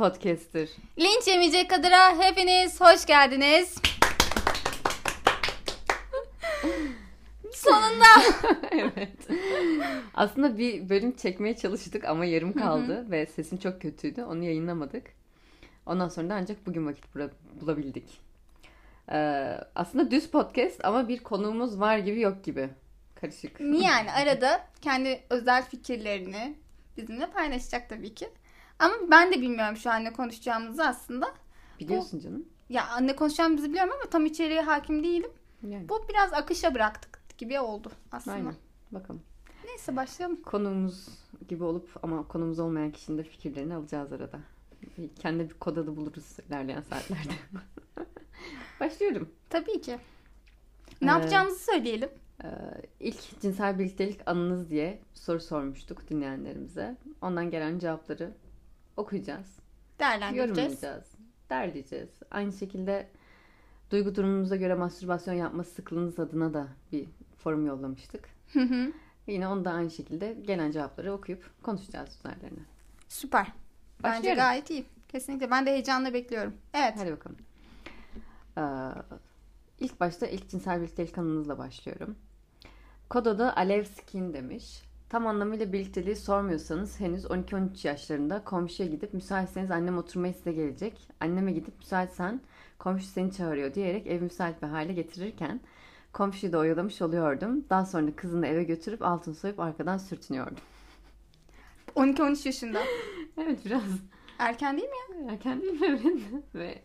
podcast'tir. Linç yemeyecek kadıra hepiniz hoş geldiniz. Sonunda. evet. Aslında bir bölüm çekmeye çalıştık ama yarım kaldı ve sesim çok kötüydü. Onu yayınlamadık. Ondan sonra da ancak bugün vakit bula- bulabildik. Ee, aslında düz podcast ama bir konuğumuz var gibi yok gibi. Karışık. yani arada kendi özel fikirlerini bizimle paylaşacak tabii ki. Ama ben de bilmiyorum şu an ne konuşacağımızı aslında. Biliyorsun canım. Ya ne konuşacağımızı biliyorum ama tam içeriğe hakim değilim. Yani. Bu biraz akışa bıraktık gibi oldu aslında. Aynen. Bakalım. Neyse başlayalım. Konuğumuz gibi olup ama konumuz olmayan kişinin de fikirlerini alacağız arada. Kendi bir kod adı buluruz ilerleyen saatlerde. Başlıyorum. Tabii ki. Ne Ee, yapacağımızı söyleyelim. Ee, ilk cinsel birliktelik anınız diye soru sormuştuk dinleyenlerimize. Ondan gelen cevapları okuyacağız, Değerlendireceğiz. yorumlayacağız, derleyeceğiz. Aynı şekilde duygu durumunuza göre mastürbasyon yapma sıklığınız adına da bir forum yollamıştık. Hı hı. Yine onu da aynı şekilde gelen cevapları okuyup konuşacağız üzerlerine. Süper. Bence Başlıyorum. gayet iyi. Kesinlikle. Ben de heyecanla bekliyorum. Evet. Hadi bakalım. Ee, ilk başta ilk cinsel birliktelik anınızla başlıyorum. Kod adı Alev Skin demiş. Tam anlamıyla birlikteliği sormuyorsanız henüz 12-13 yaşlarında komşuya gidip müsaitseniz annem oturmaya size gelecek. Anneme gidip müsaitsen komşu seni çağırıyor diyerek ev müsait bir hale getirirken komşuyu da oyalamış oluyordum. Daha sonra kızını eve götürüp altın soyup arkadan sürtünüyordum. 12-13 yaşında. Evet biraz Erken değil mi ya? erken değil mi? Evet. Ve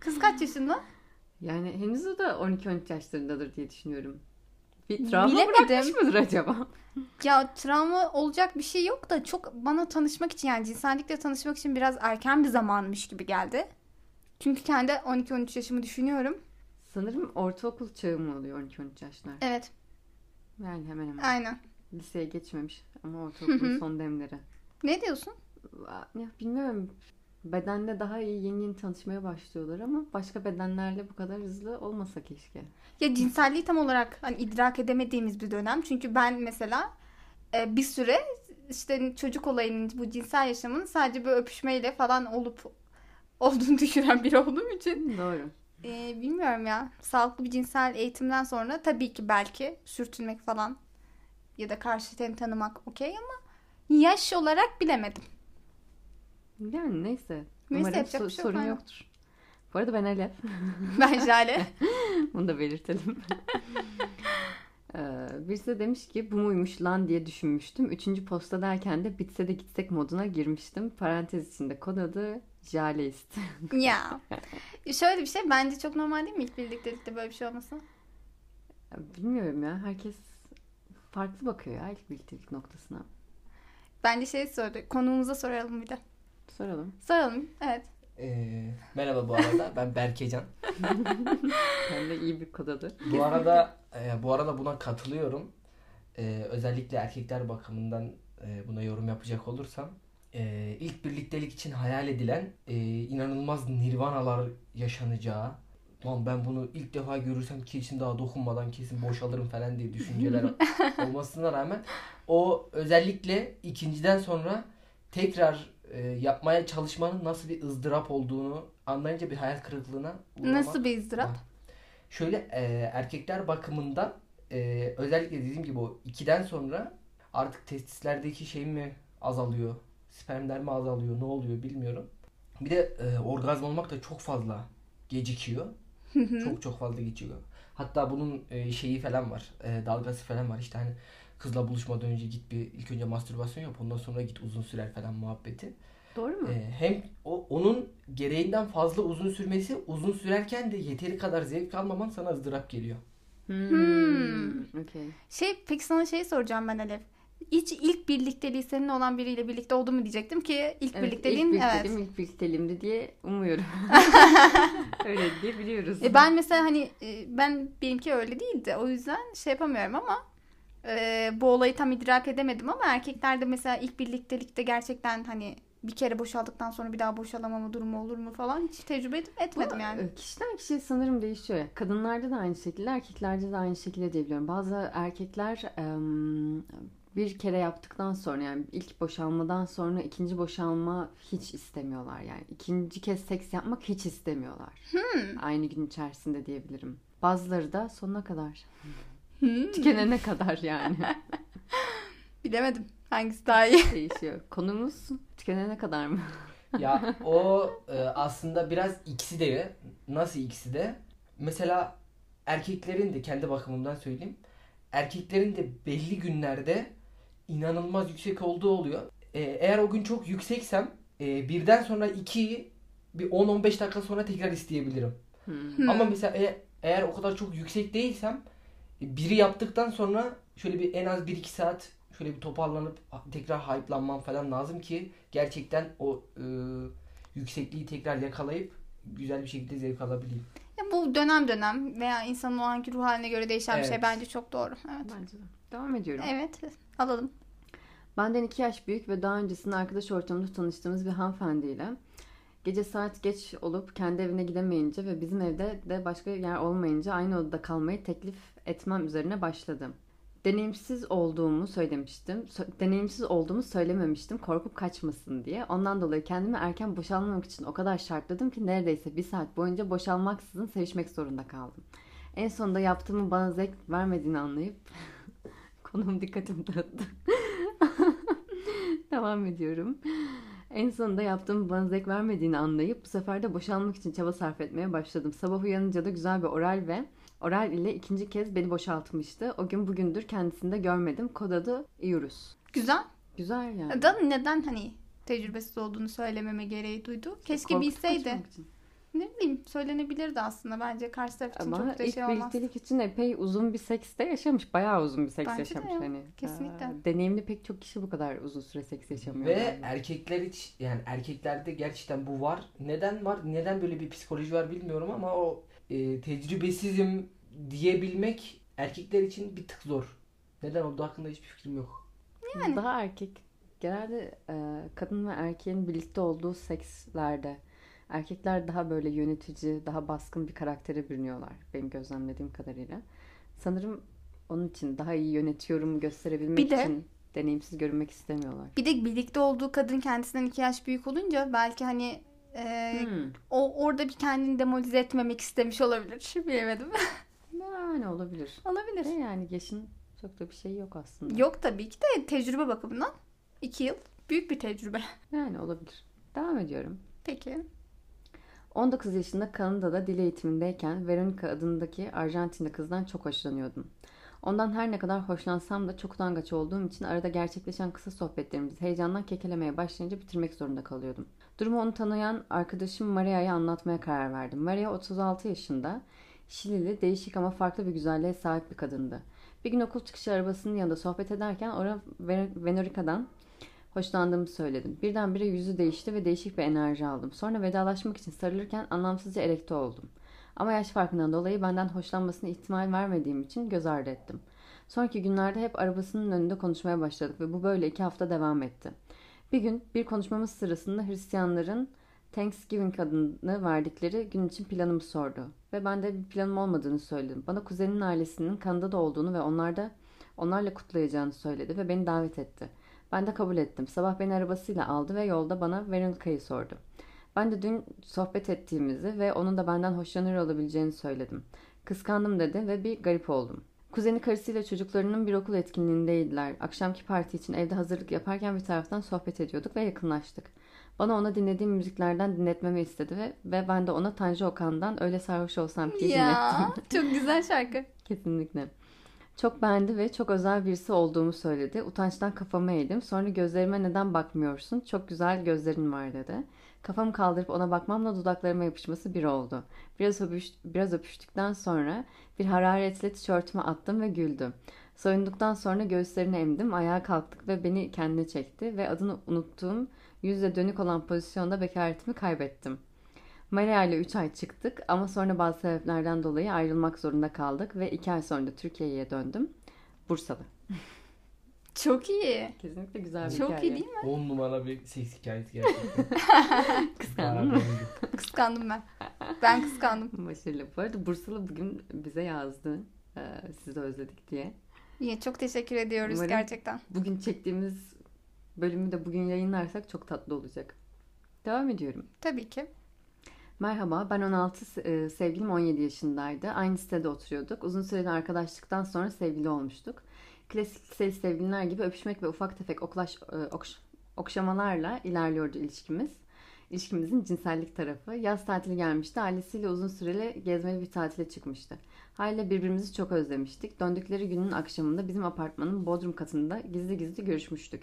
Kız kaç yaşında? Yani henüz o da 12-13 yaşlarındadır diye düşünüyorum. Bir travma Bilemedim. bırakmış mıdır acaba? Ya travma olacak bir şey yok da çok bana tanışmak için yani cinsellikle tanışmak için biraz erken bir zamanmış gibi geldi. Çünkü kendi 12-13 yaşımı düşünüyorum. Sanırım ortaokul çağı mı oluyor 12-13 yaşlar? Evet. Yani hemen hemen. Aynen. Liseye geçmemiş ama ortaokulun son demleri. Ne diyorsun? Ya bilmiyorum. Bedenle daha iyi yeni yeni tanışmaya başlıyorlar ama başka bedenlerle bu kadar hızlı olmasa keşke. Ya cinselliği tam olarak hani idrak edemediğimiz bir dönem. Çünkü ben mesela e, bir süre işte çocuk olayının bu cinsel yaşamının sadece bir öpüşmeyle falan olup olduğunu düşünen biri olduğum için Doğru. e, bilmiyorum ya. Sağlıklı bir cinsel eğitimden sonra tabii ki belki sürtünmek falan ya da karşı tanımak okey ama yaş olarak bilemedim. Yani neyse. Neyse, Umarım yapacak so- bir şey yok, sorun aynen. yoktur. Bu arada ben Elif. Ben Jale. Bunu da belirtelim. Ee, birisi de demiş ki bu muymuş lan diye düşünmüştüm. Üçüncü posta derken de bitse de gitsek moduna girmiştim. Parantez içinde kod adı Jaleist. ya. Şöyle bir şey bence çok normal değil mi ilk birliktelikte böyle bir şey olması? Bilmiyorum ya. Herkes farklı bakıyor ya ilk birliktelik noktasına. Bence şey sordu. Konuğumuza soralım bir de. Soralım. Soralım. Evet. Ee, merhaba bu arada ben Berkecan. Hem de iyi bir kod adı. Bu arada e, bu arada buna katılıyorum. Ee, özellikle erkekler bakımından e, buna yorum yapacak olursam e, ilk birliktelik için hayal edilen e, inanılmaz nirvanalar yaşanacağı Lan ben bunu ilk defa görürsem kesin daha dokunmadan kesin boşalırım falan diye düşünceler olmasına rağmen o özellikle ikinciden sonra tekrar e, yapmaya çalışmanın nasıl bir ızdırap olduğunu anlayınca bir hayal kırıklığına uğramak Nasıl bir ızdırap? Şöyle e, erkekler bakımından e, özellikle dediğim gibi o ikiden sonra artık testislerdeki şey mi azalıyor, spermler mi azalıyor, ne oluyor bilmiyorum. Bir de e, orgazm olmak da çok fazla gecikiyor. çok çok fazla geçiyor. Hatta bunun e, şeyi falan var, e, dalgası falan var. İşte hani kızla buluşmadan önce git bir ilk önce mastürbasyon yap, ondan sonra git uzun sürer falan muhabbeti. Doğru mu? Ee, hem o, onun gereğinden fazla uzun sürmesi uzun sürerken de yeteri kadar zevk almaman sana ızdırap geliyor. Hmm. Okey. Şey peki sana şey soracağım ben Alev. Hiç ilk birlikteliği seninle olan biriyle birlikte oldu mu diyecektim ki ilk Evet, birlikteliğin ilk evet. birlikteliğim ilk birlikteliğimdi diye umuyorum. Öyle diye biliyoruz. E ben mesela hani e, ben benimki öyle değildi. O yüzden şey yapamıyorum ama e, bu olayı tam idrak edemedim ama erkeklerde mesela ilk birliktelikte gerçekten hani bir kere boşaldıktan sonra bir daha boşalamama durumu olur mu falan hiç tecrübe et- etmedim Bu, yani. e, Kişiden kişiye sanırım değişiyor. ya. Kadınlarda da aynı şekilde, erkeklerde de aynı şekilde diyebiliyorum. Bazı erkekler bir kere yaptıktan sonra yani ilk boşanmadan sonra ikinci boşanma hiç istemiyorlar yani. ikinci kez seks yapmak hiç istemiyorlar. Aynı gün içerisinde diyebilirim. Bazıları da sonuna kadar. Hmm. Tükenene kadar yani. Bilemedim. Hangisi daha iyi? Değişiyor. Konumuz tükenene kadar mı? Ya o e, aslında biraz ikisi de nasıl ikisi de mesela erkeklerin de kendi bakımımdan söyleyeyim. Erkeklerin de belli günlerde inanılmaz yüksek olduğu oluyor. E, eğer o gün çok yükseksem e, birden sonra ikiyi bir 10-15 dakika sonra tekrar isteyebilirim. Hmm. Ama mesela e- eğer o kadar çok yüksek değilsem biri yaptıktan sonra şöyle bir en az 1-2 saat şöyle bir toparlanıp tekrar hype'lanmam falan lazım ki gerçekten o e, yüksekliği tekrar yakalayıp güzel bir şekilde zevk alabileyim. Ya bu dönem dönem veya insanın o anki ruh haline göre değişen bir şey Evet. bence çok doğru. Evet. Bence de. Devam ediyorum. Evet. Alalım. Benden iki yaş büyük ve daha öncesinde arkadaş ortamında tanıştığımız bir hanımefendiyle gece saat geç olup kendi evine gidemeyince ve bizim evde de başka yer olmayınca aynı odada kalmayı teklif etmem üzerine başladım. Deneyimsiz olduğumu söylemiştim. Sö- deneyimsiz olduğumu söylememiştim korkup kaçmasın diye. Ondan dolayı kendimi erken boşalmamak için o kadar şartladım ki neredeyse bir saat boyunca boşalmaksızın sevişmek zorunda kaldım. En sonunda yaptığımı bana zevk vermediğini anlayıp konum dikkatimi dağıttı. Devam ediyorum. En sonunda yaptığım bana zevk vermediğini anlayıp bu sefer de boşalmak için çaba sarf etmeye başladım. Sabah uyanınca da güzel bir oral ve oral ile ikinci kez beni boşaltmıştı. O gün bugündür kendisini de görmedim. Kod adı Iurus. Güzel. Güzel yani. Da neden hani tecrübesiz olduğunu söylememe gereği duydu? Keşke Korkup bilseydi. Ne bileyim söylenebilirdi aslında. Bence karşı taraf için Ama çok da ilk şey olmaz. birliktelik için epey uzun bir sekste yaşamış. Bayağı uzun bir seks Bence de yaşamış. ya, Hani, kesinlikle. Ee, deneyimli pek çok kişi bu kadar uzun süre seks yaşamıyor. Ve yani. erkekler hiç yani erkeklerde gerçekten bu var. Neden var? Neden böyle bir psikoloji var bilmiyorum ama o e, tecrübesizim diyebilmek erkekler için bir tık zor. Neden olduğu hakkında hiçbir fikrim yok. Yani. Daha erkek genelde e, kadın ve erkeğin birlikte olduğu sekslerde erkekler daha böyle yönetici, daha baskın bir karaktere bürünüyorlar benim gözlemlediğim kadarıyla. Sanırım onun için daha iyi yönetiyorum gösterebilmek Bir de- için deneyimsiz görünmek istemiyorlar. Bir de birlikte olduğu kadın kendisinden iki yaş büyük olunca belki hani e, Hmm. o orada bir kendini demolize etmemek istemiş olabilir. Bilemedim. Yani olabilir. olabilir. Ve yani yaşın çok da bir şey yok aslında. Yok tabii ki de tecrübe bakımından iki yıl büyük bir tecrübe. Yani olabilir. Devam ediyorum. Peki. 19 yaşında Kanada'da dil eğitimindeyken Veronica adındaki Arjantinli kızdan çok hoşlanıyordum. Ondan her ne kadar hoşlansam da çok utangaç olduğum için arada gerçekleşen kısa sohbetlerimizi heyecandan kekelemeye başlayınca bitirmek zorunda kalıyordum. Durumu onu tanıyan arkadaşım Maria'ya anlatmaya karar verdim. Maria 36 yaşında, Şilili, değişik ama farklı bir güzelliğe sahip bir kadındı. Bir gün okul çıkışı arabasının yanında sohbet ederken ona Venorica'dan hoşlandığımı söyledim. Birdenbire yüzü değişti ve değişik bir enerji aldım. Sonra vedalaşmak için sarılırken anlamsızca erekte oldum. Ama yaş farkından dolayı benden hoşlanmasına ihtimal vermediğim için göz ardı ettim. Sonraki günlerde hep arabasının önünde konuşmaya başladık ve bu böyle iki hafta devam etti. Bir gün bir konuşmamız sırasında Hristiyanların Thanksgiving adını verdikleri gün için planımı sordu. Ve ben de bir planım olmadığını söyledim. Bana kuzeninin ailesinin Kanada'da olduğunu ve onlarda onlarla kutlayacağını söyledi ve beni davet etti. Ben de kabul ettim. Sabah beni arabasıyla aldı ve yolda bana Veronica'yı sordu. Ben de dün sohbet ettiğimizi ve onun da benden hoşlanır olabileceğini söyledim. Kıskandım dedi ve bir garip oldum. Kuzeni karısıyla çocuklarının bir okul etkinliğindeydiler. Akşamki parti için evde hazırlık yaparken bir taraftan sohbet ediyorduk ve yakınlaştık. Bana ona dinlediğim müziklerden dinletmemi istedi ve, ve ben de ona Tanju Okan'dan Öyle Sarhoş Olsam ki Ya dinlettim. çok güzel şarkı. Kesinlikle. Çok beğendi ve çok özel birisi olduğumu söyledi. Utançtan kafamı eğdim. Sonra gözlerime neden bakmıyorsun? Çok güzel gözlerin var dedi. Kafamı kaldırıp ona bakmamla dudaklarıma yapışması bir oldu. Biraz, öpüş, biraz öpüştükten sonra bir hararetle tişörtümü attım ve güldüm. Soyunduktan sonra göğüslerini emdim. Ayağa kalktık ve beni kendine çekti ve adını unuttuğum yüzle dönük olan pozisyonda bekaretimi kaybettim. Maria ile 3 ay çıktık ama sonra bazı sebeplerden dolayı ayrılmak zorunda kaldık ve 2 ay sonra Türkiye'ye döndüm. Bursalı. Çok iyi. Kesinlikle güzel bir Çok hikaye. iyi değil mi? 10 numara bir seks hikayesi gerçekten. Kıskandın mı? Kıskandım ben. Ben kıskandım. Başarılı. Bu arada Bursalı bugün bize yazdı. Ee, sizi özledik diye. İyi, çok teşekkür ediyoruz Umarım- gerçekten. Bugün çektiğimiz bölümü de bugün yayınlarsak çok tatlı olacak. Devam ediyorum. Tabii ki. Merhaba, ben 16, se- e, sevgilim 17 yaşındaydı. Aynı sitede oturuyorduk. Uzun süreli arkadaşlıktan sonra sevgili olmuştuk. Klasik liseli sevgililer gibi öpüşmek ve ufak tefek oklaş, e, okş- okşamalarla ilerliyordu ilişkimiz. İlişkimizin cinsellik tarafı. Yaz tatili gelmişti. Ailesiyle uzun süreli gezmeli bir tatile çıkmıştı. Haliyle birbirimizi çok özlemiştik. Döndükleri günün akşamında bizim apartmanın bodrum katında gizli gizli görüşmüştük.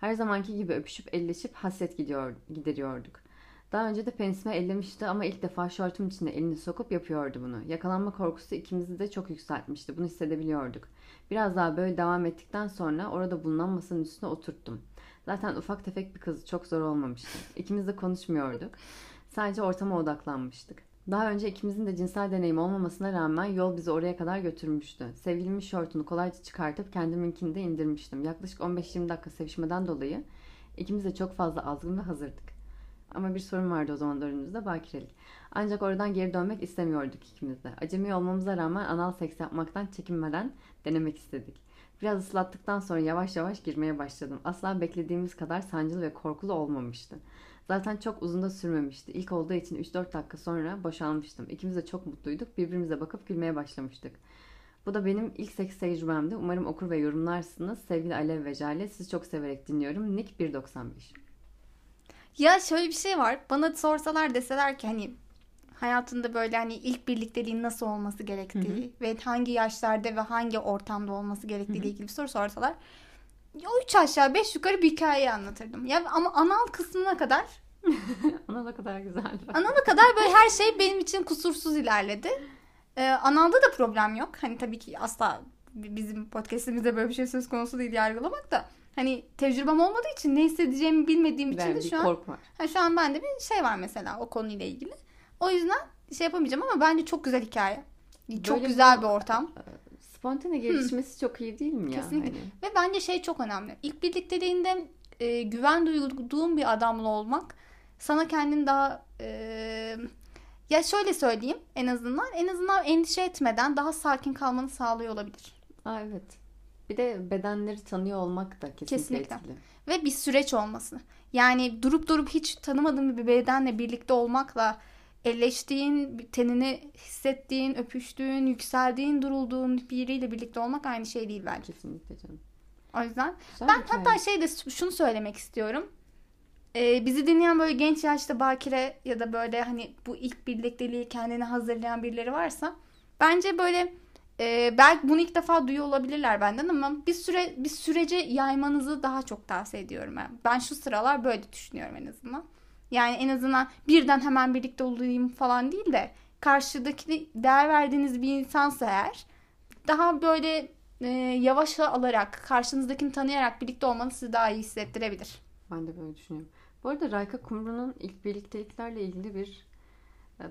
Her zamanki gibi öpüşüp elleşip hasret gidiyor, gideriyorduk. Daha önce de penisime ellemişti ama ilk defa şortum içine elini sokup yapıyordu bunu. Yakalanma korkusu ikimizi de çok yükseltmişti. Bunu hissedebiliyorduk. Biraz daha böyle devam ettikten sonra orada bulunan masanın üstüne oturttum. Zaten ufak tefek bir kız çok zor olmamıştı. İkimiz de konuşmuyorduk. Sadece ortama odaklanmıştık. Daha önce ikimizin de cinsel deneyimi olmamasına rağmen yol bizi oraya kadar götürmüştü. Sevgilimin şortunu kolayca çıkartıp kendiminkini de indirmiştim. Yaklaşık 15-20 dakika sevişmeden dolayı ikimiz de çok fazla azgın ve hazırdık. Ama bir sorun vardı o zaman önümüzde bakirelik. Ancak oradan geri dönmek istemiyorduk ikimiz de. Acemi olmamıza rağmen anal seks yapmaktan çekinmeden denemek istedik. Biraz ıslattıktan sonra yavaş yavaş girmeye başladım. Asla beklediğimiz kadar sancılı ve korkulu olmamıştı. Zaten çok uzun da sürmemişti. İlk olduğu için 3-4 dakika sonra boşalmıştım. İkimiz de çok mutluyduk. Birbirimize bakıp gülmeye başlamıştık. Bu da benim ilk seks tecrübemdi. Umarım okur ve yorumlarsınız. Sevgili Alev ve Jale sizi çok severek dinliyorum. Nick 1.95 Ya şöyle bir şey var. Bana sorsalar deseler ki hani hayatında böyle hani ilk birlikteliğin nasıl olması gerektiği ve hangi yaşlarda ve hangi ortamda olması gerektiği ile ilgili bir soru sorsalar o üç aşağı beş yukarı bir hikayeyi anlatırdım. Ya ama anal kısmına kadar Ana ne kadar güzel. Anala kadar böyle her şey benim için kusursuz ilerledi. Ee, analda da problem yok. Hani tabii ki asla bizim podcastimizde böyle bir şey söz konusu değil yargılamak da. Hani tecrübem olmadığı için ne hissedeceğimi bilmediğim için Ben de bir şu an var. ha, şu an bende bir şey var mesela o konuyla ilgili. O yüzden şey yapamayacağım ama bence çok güzel hikaye. Çok Böyle güzel bu- bir ortam. Spontane gelişmesi çok iyi değil mi ya? Kesinlikle. Hani Ve bence şey çok önemli. İlk birlikteliğinde e, güven duyduğun bir adamla olmak sana kendini daha e, ya şöyle söyleyeyim en azından en azından endişe etmeden daha sakin kalmanı sağlıyor olabilir. Aa, evet. Bir de bedenleri tanıyor olmak da kesinlikle, Kesinlikle. etkili. Ve bir süreç olması. Yani durup durup hiç tanımadığın bir bedenle birlikte olmakla elleştiğin, tenini hissettiğin, öpüştüğün, yükseldiğin, durulduğun biriyle birlikte olmak aynı şey değil bence. Kesinlikle canım. O yüzden Güzel Ben hatta şey de şunu söylemek istiyorum. Ee, bizi dinleyen böyle genç yaşta bakire ya da böyle hani bu ilk birlikteliği kendine hazırlayan birileri varsa bence böyle e, belki bunu ilk defa duyuyor olabilirler benden ama bir süre bir sürece yaymanızı daha çok tavsiye ediyorum ben. Ben şu sıralar böyle düşünüyorum en azından. Yani en azından birden hemen birlikte olayım falan değil de karşıdaki değer verdiğiniz bir insansa eğer daha böyle e, yavaş alarak, karşınızdakini tanıyarak birlikte olmanız sizi daha iyi hissettirebilir. Ben de böyle düşünüyorum. Bu arada Rayka Kumru'nun ilk birlikteliklerle ilgili bir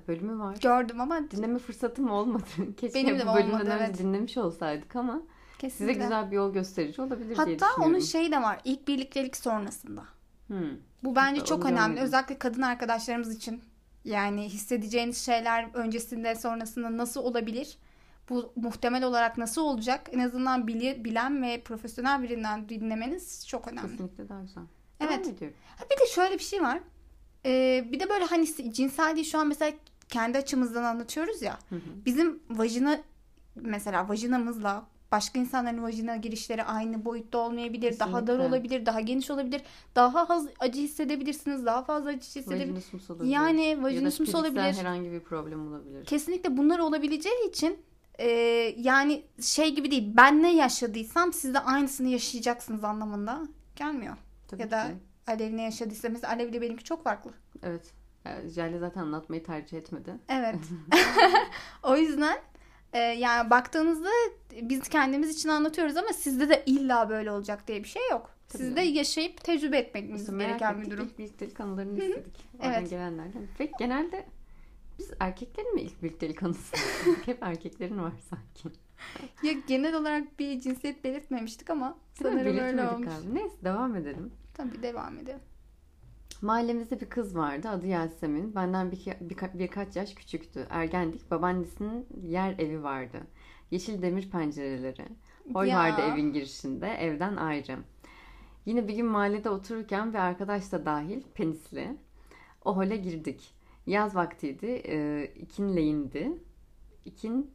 bölümü var. Gördüm ama Dinleme fırsatım olmadı. Keşke Benim de bu bölümden olmadı, önce evet. dinlemiş olsaydık ama size kesinlikle. güzel bir yol gösterici olabilir diye Hatta düşünüyorum. onun şeyi de var. ilk birliktelik sonrasında. Hmm. Bu bence Onu çok önemli. görmedim. Özellikle kadın arkadaşlarımız için. Yani hissedeceğiniz şeyler öncesinde sonrasında nasıl olabilir? Bu muhtemel olarak nasıl olacak? En azından bili- bilen ve profesyonel birinden dinlemeniz çok önemli. Kesinlikle daha güzel. Evet. Ha, bir de şöyle bir şey var. Ee, bir de böyle hani cinselliği şu an mesela kendi açımızdan anlatıyoruz ya. Hı hı. Bizim vajina mesela vajinamızla başka insanların vajina girişleri aynı boyutta olmayabilir. Daha dar Kesinlikle. olabilir, daha geniş olabilir. Daha az acı hissedebilirsiniz, daha fazla acı hissedebilirsiniz. Vajinismus olabilir. Yani ya da vajinismus olabilir. herhangi bir problem olabilir. Kesinlikle bunlar olabileceği için e, yani şey gibi değil. Ben ne yaşadıysam siz de aynısını yaşayacaksınız anlamında gelmiyor. Tabii ya da ki. Alev ne yaşadıysa mesela Alev ile benimki çok farklı. Evet. Jale zaten anlatmayı tercih etmedi. Evet. o yüzden e, yani baktığınızda biz kendimiz için anlatıyoruz ama sizde de illa böyle olacak diye bir şey yok. Tabii. Sizde yaşayıp tecrübe etmeniz Biz merak gereken bir durum. İlk birliktelik anılarını istedik. Oradan Evet. gelenlerden. Ve genelde biz erkeklerin mi ilk birliktelik anısı? Hep erkeklerin var sanki. Ya genel olarak bir cinsiyet belirtmemiştik ama Değil sanırım öyle olmuş. galiba. Neyse devam edelim. Tabii devam edelim. Mahallemizde bir kız vardı. Adı Yasemin. Benden bir, birka- birkaç yaş küçüktü. Ergendik. Babaannesinin yer evi vardı. Yeşil demir pencereleri. Hol Ya. vardı evin girişinde, evden ayrı. Yine bir gün mahallede otururken bir arkadaş da dahil penisli. O hole girdik. Yaz vaktiydi. E, ikin. İkin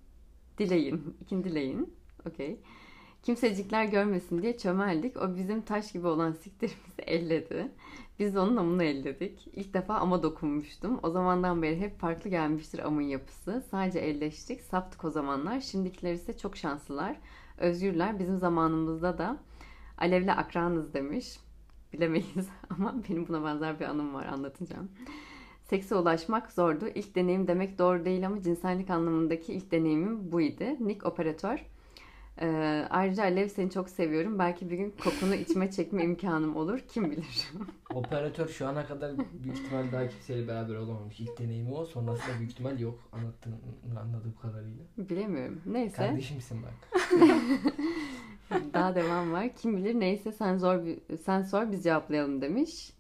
dileyin. İkin dileyin. Okey. Kimsecikler görmesin diye çömeldik. O bizim taş gibi olan siktirimizi elledi. Biz de onun amını elledik. İlk defa ama dokunmuştum. O zamandan beri hep farklı gelmiştir amın yapısı. Sadece elleştik. Saptık o zamanlar. Şimdikiler ise çok şanslılar. Özgürler. Bizim zamanımızda da Alev'le akranız demiş. Bilemeyiz ama benim buna benzer bir anım var anlatacağım. Sekse ulaşmak zordu. İlk deneyim demek doğru değil ama cinsellik anlamındaki ilk deneyimim buydu. Nick operatör. Ee, ayrıca Alev seni çok seviyorum. Belki bir gün kokunu içime çekme imkanım olur. Kim bilir. Operatör şu ana kadar büyük ihtimal daha kimseyle beraber olamamış. İlk deneyimi o. Sonrasında büyük ihtimal yok. Anlattığın anladığım kadarıyla. Bilemiyorum. Neyse. Kardeşimsin bak. Daha devam var. Kim bilir neyse sen zor bir- sen sor biz cevaplayalım demiş.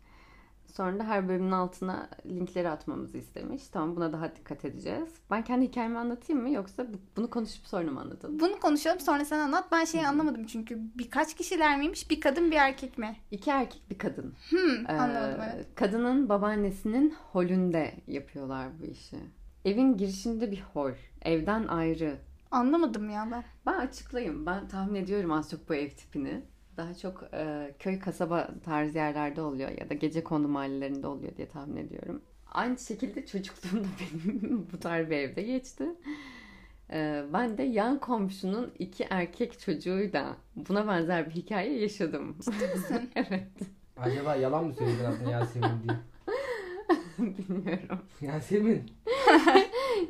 Sonra da her bölümün altına linkleri atmamızı istemiş. Tamam buna daha dikkat edeceğiz. Ben kendi hikayemi anlatayım mı yoksa bu- bunu konuşup sonra mı anlatalım? Bunu konuşalım sonra sen anlat. Ben şeyi anlamadım çünkü birkaç kişiler miymiş? Bir kadın bir erkek mi? İki erkek bir kadın. Hmm, Ee, anladım evet. Kadının babaannesinin holünde yapıyorlar bu işi. Evin girişinde bir hol. Evden ayrı. Anlamadım ya ben. Ben açıklayayım. Ben tahmin ediyorum az çok bu ev tipini. Daha çok e, köy kasaba tarzı yerlerde oluyor ya da gece kondu mahallelerinde oluyor diye tahmin ediyorum. Aynı şekilde çocukluğumda benim bu tarz bir evde geçti. E, ben de yan komşunun iki erkek çocuğuyla buna benzer bir hikaye yaşadım. misin? evet. Acaba yalan mı söyledin adını Yasemin diye? Bilmiyorum. Yasemin.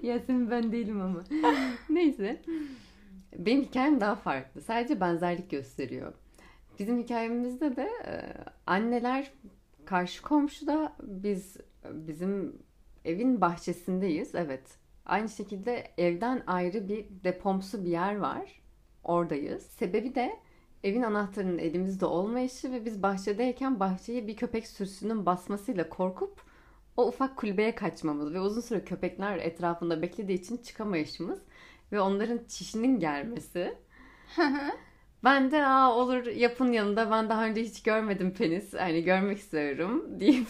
Yasemin ben değilim ama. Neyse. Benim hikayem daha farklı. Sadece benzerlik gösteriyor. Bizim hikayemizde de e, anneler karşı komşuda biz bizim evin bahçesindeyiz. Evet. Aynı şekilde evden ayrı bir depomsu bir yer var. Oradayız. Sebebi de evin anahtarının elimizde olmayışı ve biz bahçedeyken bahçeyi bir köpek sürüsünün basmasıyla korkup o ufak kulübeye kaçmamız ve uzun süre köpekler etrafında beklediği için çıkamayışımız ve onların çişinin gelmesi. Ben de aa olur yapın yanında ben daha önce hiç görmedim penis hani görmek istiyorum deyip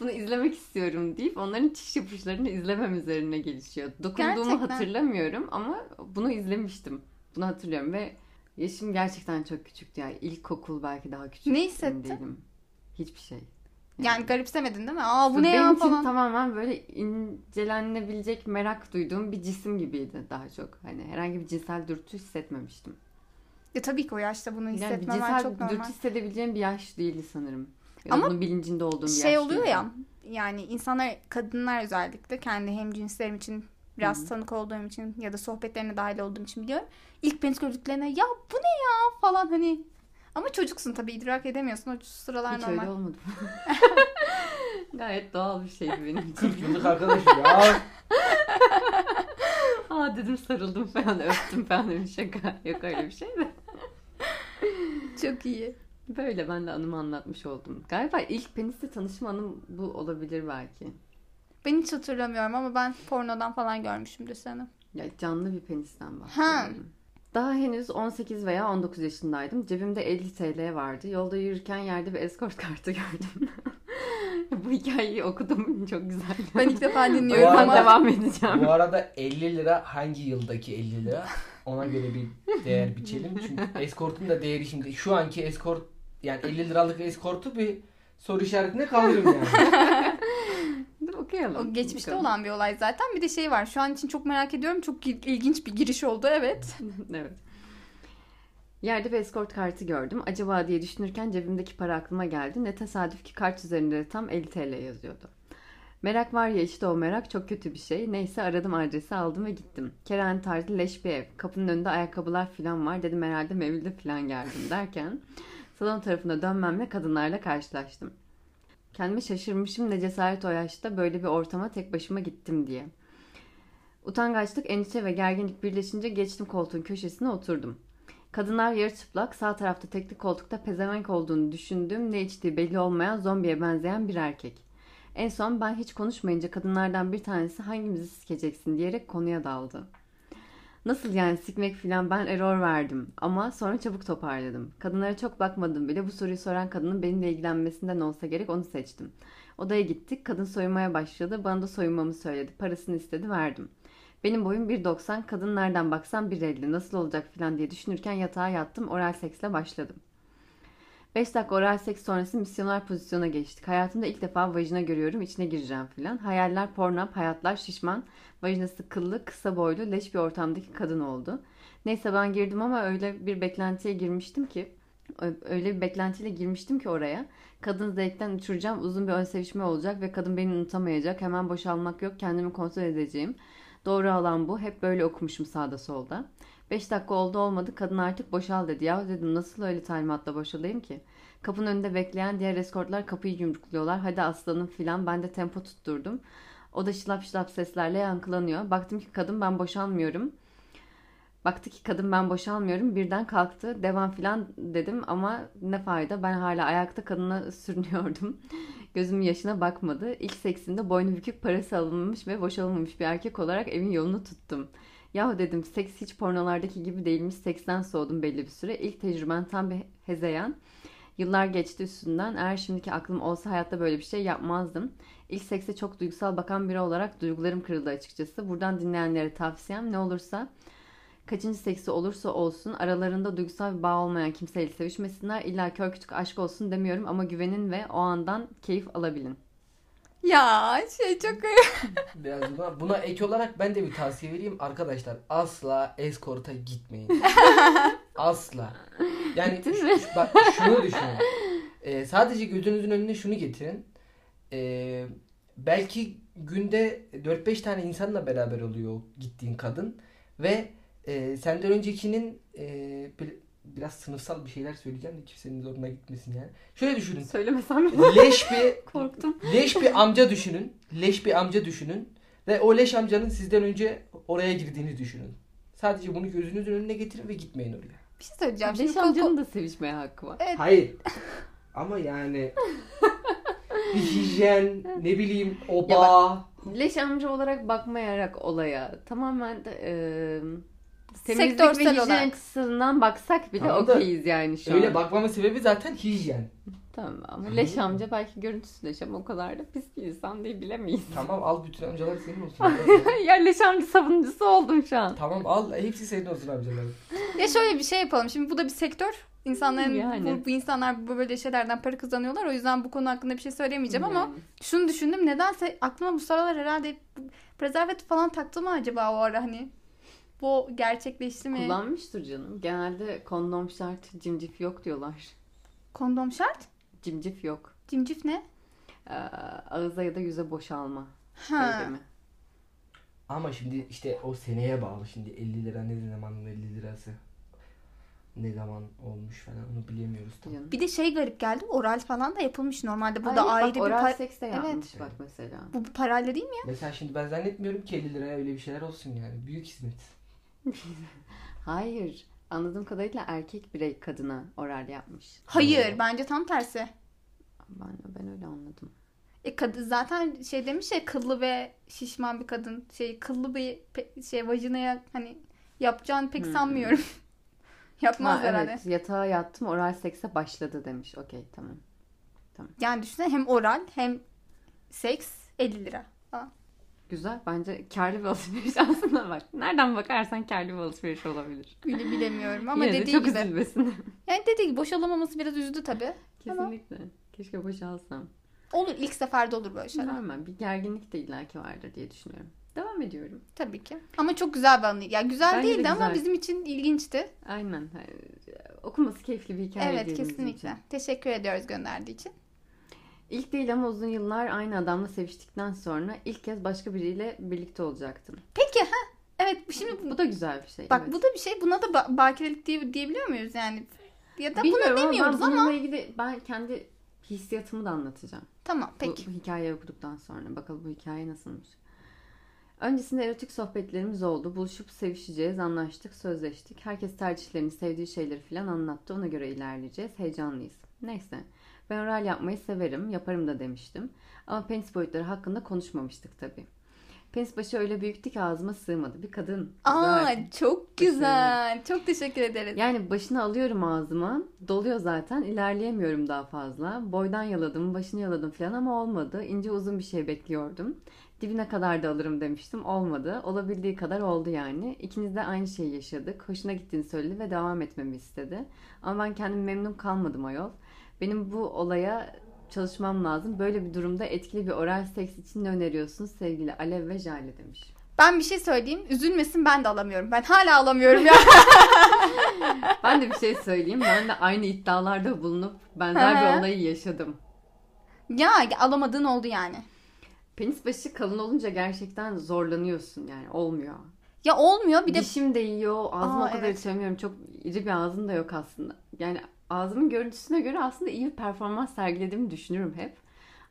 bunu izlemek istiyorum deyip onların çiş yapışlarını izlemem üzerine gelişiyor. Dokunduğumu Gerçekten. hatırlamıyorum ama bunu izlemiştim. Bunu hatırlıyorum ve yaşım gerçekten çok küçüktü yani ilkokul belki daha küçük. Ne hissettin? değilim. Hiçbir şey. Yani garipsemedin değil mi? Aa bu ne benim ya için falan. tamamen böyle incelenebilecek merak duyduğum bir cisim gibiydi daha çok. Hani herhangi bir cinsel dürtü hissetmemiştim. Ya tabii ki o yaşta bunu Yani bir hissetmemen cinsel çok normal. dürtü hissedebileceğim bir yaş değildi sanırım. Ya Ama bunun bilincinde olduğum bir şey yaş oluyor değildi. ya yani insanlar kadınlar özellikle kendi hem cinslerim için biraz Hı. tanık olduğum için ya da sohbetlerine dahil olduğum için biliyorum. İlk penis gördüklerine ya bu ne ya falan hani ama çocuksun tabii idrak edemiyorsun o sıralar Hiç normal. öyle olmadı. Gayet doğal bir şeydi benim için. 40 yıllık arkadaşım ya. Aa dedim sarıldım falan öptüm falan dedim şaka. Yok öyle bir şey de. Çok iyi. Böyle ben de anımı anlatmış oldum. Galiba ilk penisle tanışma anım bu olabilir belki. Ben hiç hatırlamıyorum ama ben pornodan falan görmüşümdür seni. Ya canlı bir penisten bahsediyorum. Daha henüz 18 veya 19 yaşındaydım. Cebimde 50 TL vardı. Yolda yürürken yerde bir escort kartı gördüm. Bu hikayeyi okudum. Çok güzel. Ben ilk defa dinliyorum arada- ama devam edeceğim. Bu arada 50 lira hangi yıldaki 50 lira? Ona göre bir değer biçelim. Çünkü eskortun da değeri şimdi şu anki eskort yani 50 liralık eskortu bir soru işaretine kaldırırım yani. Dur okuyalım. o geçmişte Bakalım. olan bir olay zaten. Bir de şey var. Şu an için çok merak ediyorum. Çok il- ilginç bir giriş oldu evet. evet. Yerde bir escort kartı gördüm. Acaba diye düşünürken cebimdeki para aklıma geldi. Ne tesadüf ki kart üzerinde de tam 50 TL yazıyordu. Merak var ya işte o merak çok kötü bir şey. Neyse aradım adresi aldım ve gittim. Kerane tarzı leş bir ev. Kapının önünde ayakkabılar falan var. Dedim herhalde mevlide falan geldim derken salon tarafına dönmemle kadınlarla karşılaştım. Kendime şaşırmışım ne cesaret o yaşta böyle bir ortama tek başıma gittim diye. Utangaçlık, endişe ve gerginlik birleşince geçtim koltuğun köşesine oturdum. Kadınlar yarı çıplak, sağ tarafta tekli koltukta pezevenk olduğunu düşündüğüm, ne içtiği belli olmayan zombiye benzeyen bir erkek. En son ben hiç konuşmayınca kadınlardan bir tanesi hangimizi sikeceksin diyerek konuya daldı. Nasıl yani sikmek filan ben error verdim ama sonra çabuk toparladım. Kadınlara çok bakmadım bile bu soruyu soran kadının benimle ilgilenmesinden olsa gerek onu seçtim. Odaya gittik kadın soyunmaya başladı bana da soyunmamı söyledi parasını istedi verdim. Benim boyum 1.90 kadın nereden baksam 1.50 nasıl olacak filan diye düşünürken yatağa yattım oral seksle başladım. 5 dakika oral seks sonrası misyoner pozisyona geçtik. Hayatımda ilk defa vajina görüyorum, içine gireceğim filan. Hayaller pornap, hayatlar şişman, vajinası kıllı, kısa boylu, leş bir ortamdaki kadın oldu. Neyse ben girdim ama öyle bir beklentiye girmiştim ki, öyle bir beklentiyle girmiştim ki oraya. Kadın zevkten uçuracağım, uzun bir ön sevişme olacak ve kadın beni unutamayacak. Hemen boşalmak yok, kendimi kontrol edeceğim. Doğru alan bu. Hep böyle okumuşum sağda solda. 5 dakika oldu olmadı kadın artık boşal dedi. Ya dedim nasıl öyle talimatla boşalayım ki? Kapının önünde bekleyen diğer eskortlar kapıyı yumrukluyorlar. Hadi aslanım filan ben de tempo tutturdum. O da şılap şılap seslerle yankılanıyor. Baktım ki kadın ben boşalmıyorum. Baktı ki kadın ben boşalmıyorum. Birden kalktı. Devam filan dedim ama ne fayda. Ben hala ayakta kadına sürünüyordum. Gözümün yaşına bakmadı. İlk seksinde boynu bükük parası alınmamış ve boşalınmamış bir erkek olarak evin yolunu tuttum. Yahu dedim seks hiç pornolardaki gibi değilmiş. Seksten soğudum belli bir süre. İlk tecrüben tam bir hezeyan. Yıllar geçti üstünden. Eğer şimdiki aklım olsa hayatta böyle bir şey yapmazdım. İlk sekse çok duygusal bakan biri olarak duygularım kırıldı açıkçası. Buradan dinleyenlere tavsiyem ne olursa kaçıncı seksi olursa olsun aralarında duygusal bir bağ olmayan kimseyle sevişmesinler. İlla kör küçük aşk olsun demiyorum ama güvenin ve o andan keyif alabilin. Ya şey çok Biraz buna, buna ek olarak ben de bir tavsiye vereyim. Arkadaşlar asla eskorta gitmeyin. asla. Yani Gittin mi? şu- bak şunu düşünün. Ee, sadece gözünüzün önüne şunu getirin. Ee, belki günde 4-5 tane insanla beraber oluyor gittiğin kadın. Ve e, senden öncekinin e, bir- biraz sınıfsal bir şeyler söyleyeceğim de kimsenin zoruna gitmesin yani. Şöyle düşünün. Söylemesem mi? Leş bir Korktum. Leş bir amca düşünün. Leş bir amca düşünün. Ve o leş amcanın sizden önce oraya girdiğini düşünün. Sadece bunu gözünüzün önüne getirin ve gitmeyin oraya. bir şey söyleyeceğim. Leş Şimdi amcanın da sevişmeye hakkı var. Evet. Hayır. Ama yani bir hijyen, ne bileyim, oba. Leş amca olarak bakmayarak olaya tamamen de, e, temizlik Sektörsel ve hijyen olarak. açısından baksak bile Tamam da okeyiz yani şu Öyle an. bakmamın sebebi zaten hijyen. Tamam ama leş amca belki görüntüsü leş ama o kadar da pis bir insan değil bilemeyiz. Tamam al bütün amcalar senin olsun. ya leş amca savunucusu oldum şu an. tamam al hepsi senin olsun amcalar. Ya şöyle bir şey yapalım. Şimdi bu da bir sektör. İnsanların Yani. bu, bu insanlar bu böyle şeylerden para kazanıyorlar. O yüzden bu konu hakkında bir şey söyleyemeyeceğim ama şunu düşündüm. Nedense aklıma bu sıralar herhalde prezervatif falan taktı mı acaba o ara hani? Bu gerçekleşti mi? Kullanmıştır canım. Genelde kondom şart, cimcif yok diyorlar. Kondom şart? Cimcif yok. Cimcif ne? Ee, ağıza ya da yüze boşalma Ha. eylemi. Ama şimdi işte o seneye bağlı şimdi 50 lira ne zaman 50 lirası ne zaman olmuş falan onu bilemiyoruz tam. Canım. Bir de şey garip geldi. Oral falan da yapılmış normalde. Bu Ay, da bak, ayrı bir oral par- seks de Evet. yapmış bak mesela. bu parayla değil mi? Mesela şimdi ben zannetmiyorum ki 50 liraya öyle bir şeyler olsun yani. Büyük hizmet. Hayır. Anladığım kadarıyla erkek birey kadına oral yapmış. Hayır, bence tam tersi. Ben, ben öyle anladım. E kadın zaten şey demiş ya kıllı ve şişman bir kadın. Şey kıllı bir pe- şey vajinaya hani yapacağını pek Hmm. sanmıyorum. Yapmaz Ha, herhalde. evet yatağa yattım oral sekse başladı demiş. Okey tamam. Yani düşünsene hem oral hem seks 50 lira. Güzel. Bence karlı bir alışveriş aslında bak. Nereden bakarsan karlı bir alışveriş olabilir. Bile bilemiyorum ama Yine de dediği çok gibi. üzülmesin. Yani dediği gibi boşalamaması biraz üzdü tabii. Kesinlikle. Keşke boşalsam. Olur ilk seferde olur böyle şeyler. Normal. Bir gerginlik de illaki vardır diye düşünüyorum. Devam ediyorum. Tabii ki. Ama çok güzel bir anıydı. Yani güzel Bence de değildi ama güzel. bizim için ilginçti. Aynen. Okuması keyifli bir hikaye evet kesinlikle. için. Teşekkür ediyoruz gönderdiği için. İlk değil ama uzun yıllar aynı adamla seviştikten sonra ilk kez başka biriyle birlikte olacaktım. Peki ha evet şimdi bu, Bu da güzel bir şey. bak evet. bu da bir şey. Buna da ba- bakirelik diye, diyebiliyor muyuz yani? Ya da Bilmiyorum buna ama demiyoruz ben ama. bununla ilgili ben kendi hissiyatımı da anlatacağım. Tamam Bu, peki. bu hikayeyi okuduktan sonra. Bakalım bu hikaye nasılmış. Öncesinde erotik sohbetlerimiz oldu. Buluşup sevişeceğiz, anlaştık, sözleştik. Herkes tercihlerini, sevdiği şeyleri falan anlattı. Ona göre ilerleyeceğiz. Heyecanlıyız. Neyse. Ben oral yapmayı severim, yaparım da demiştim. Ama penis boyutları hakkında konuşmamıştık tabii. Penis başı öyle büyüktü ki ağzıma sığmadı. Bir kadın. Aa Zaten. çok güzel. Çok teşekkür ederiz. Yani başını alıyorum ağzıma. Doluyor zaten. İlerleyemiyorum daha fazla. Boydan yaladım, başını yaladım falan ama olmadı. İnce uzun bir şey bekliyordum. Dibine kadar da alırım demiştim. Olmadı. Olabildiği kadar oldu yani. İkimiz de aynı şeyi yaşadık. Hoşuna gittiğini söyledi ve devam etmemi istedi. Ama ben kendim memnun kalmadım ayol. Benim bu olaya çalışmam lazım. Böyle bir durumda etkili bir oral seks için ne öneriyorsunuz sevgili Alev ve Jale demiş. Ben bir şey söyleyeyim. Üzülmesin ben de alamıyorum. Ben hala alamıyorum ya. Ben de bir şey söyleyeyim. Ben de aynı iddialarda bulunup benzer bir olayı yaşadım. ya alamadığın oldu yani. Penis başı kalın olunca gerçekten zorlanıyorsun yani olmuyor. Ya olmuyor bir de Dişim değiyor, ağzıma Aa, o kadar evet. içemiyorum. Çok iri bir ağzım da yok aslında. Yani ağzımın görüntüsüne göre aslında iyi bir performans sergilediğimi düşünürüm hep.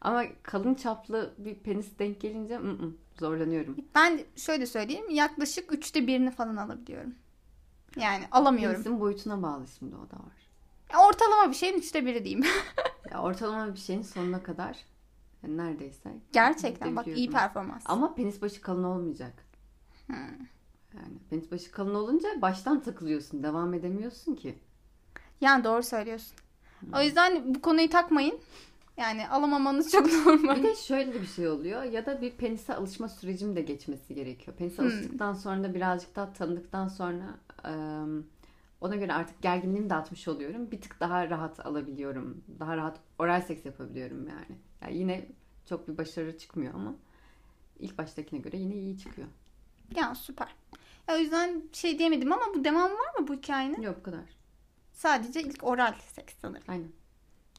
Ama kalın çaplı bir penis denk gelince ı -ı, zorlanıyorum. ben şöyle söyleyeyim. Yaklaşık üçte birini falan alabiliyorum. Yani alamıyorum. Penisin boyutuna bağlı şimdi o da var. Ya Ortalama bir şeyin üçte biri diyeyim. Ya ortalama bir şeyin sonuna kadar yani neredeyse. Gerçekten bak iyi performans. Ama penis başı kalın olmayacak. Hmm. Yani penis başı kalın olunca baştan takılıyorsun. Devam edemiyorsun ki. Yani doğru söylüyorsun. Hmm. O yüzden bu konuyu takmayın. Yani alamamanız çok normal. Bir de şöyle de bir şey oluyor. Ya da bir penise alışma sürecim de geçmesi gerekiyor. Penise Hmm. alıştıktan sonra da birazcık daha tanıdıktan sonra ona göre artık gerginliğimi de atmış oluyorum. Bir tık daha rahat alabiliyorum. Daha rahat oral seks yapabiliyorum yani. yani yine çok bir başarı çıkmıyor ama ilk baştakine göre yine iyi çıkıyor. Ya süper. Ya, o yüzden şey diyemedim ama bu devam var mı bu hikayenin? Yok bu kadar. Sadece ilk oral seks sanırım. Aynen.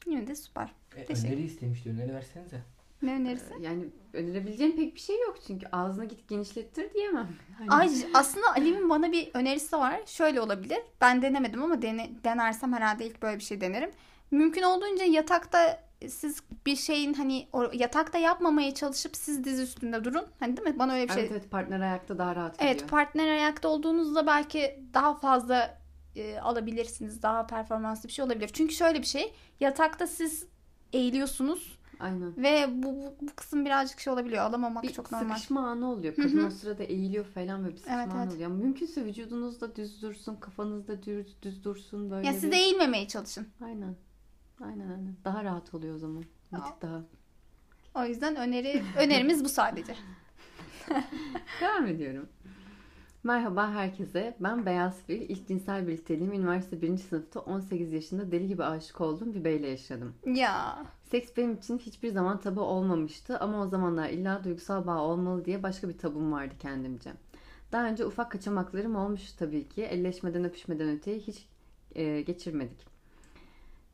Yine de süper. E, Teşekkür. öneri istemişti. Öneri versenize. Ne önerirsin? Yani önerebileceğim pek bir şey yok çünkü ağzına git genişlettir diyemem. Hani- Ay aslında Ali'nin bana bir önerisi var. Şöyle olabilir. Ben denemedim ama dene, denersem herhalde ilk böyle bir şey denerim. Mümkün olduğunca yatakta siz bir şeyin hani o yatakta yapmamaya çalışıp siz diz üstünde durun. Hani değil mi? Bana öyle bir şey. Evet evet partner ayakta daha rahat Evet partner ayakta olduğunuzda belki daha fazla e, alabilirsiniz. Daha performanslı bir şey olabilir. Çünkü şöyle bir şey. Yatakta siz eğiliyorsunuz Aynen. ve bu, bu, bu kısım birazcık şey olabiliyor. Alamamak Bir çok normal. sıkışma anı oluyor. Kadın hı. o sırada eğiliyor falan ve bir sıkışma Evet, anı evet. oluyor. Mümkünse vücudunuzda düz dursun, kafanızda düz, düz dursun böyle. Ya siz bir- de eğilmemeye çalışın. Aynen. Aynen aynen. Daha rahat oluyor o zaman. Bir tık daha. O yüzden öneri önerimiz bu sadece. Devam ediyorum. Merhaba herkese. Ben Beyaz Fil. İlk cinsel birlikteliğimi üniversite 1. sınıfta 18 yaşında deli gibi aşık olduğum bir beyle yaşadım. Ya. Seks benim için hiçbir zaman tabu olmamıştı ama o zamanlar illa duygusal bağ olmalı diye başka bir tabum vardı kendimce. Daha önce ufak kaçamaklarım olmuş tabii ki. Elleşmeden öpüşmeden öteye hiç e, geçirmedik.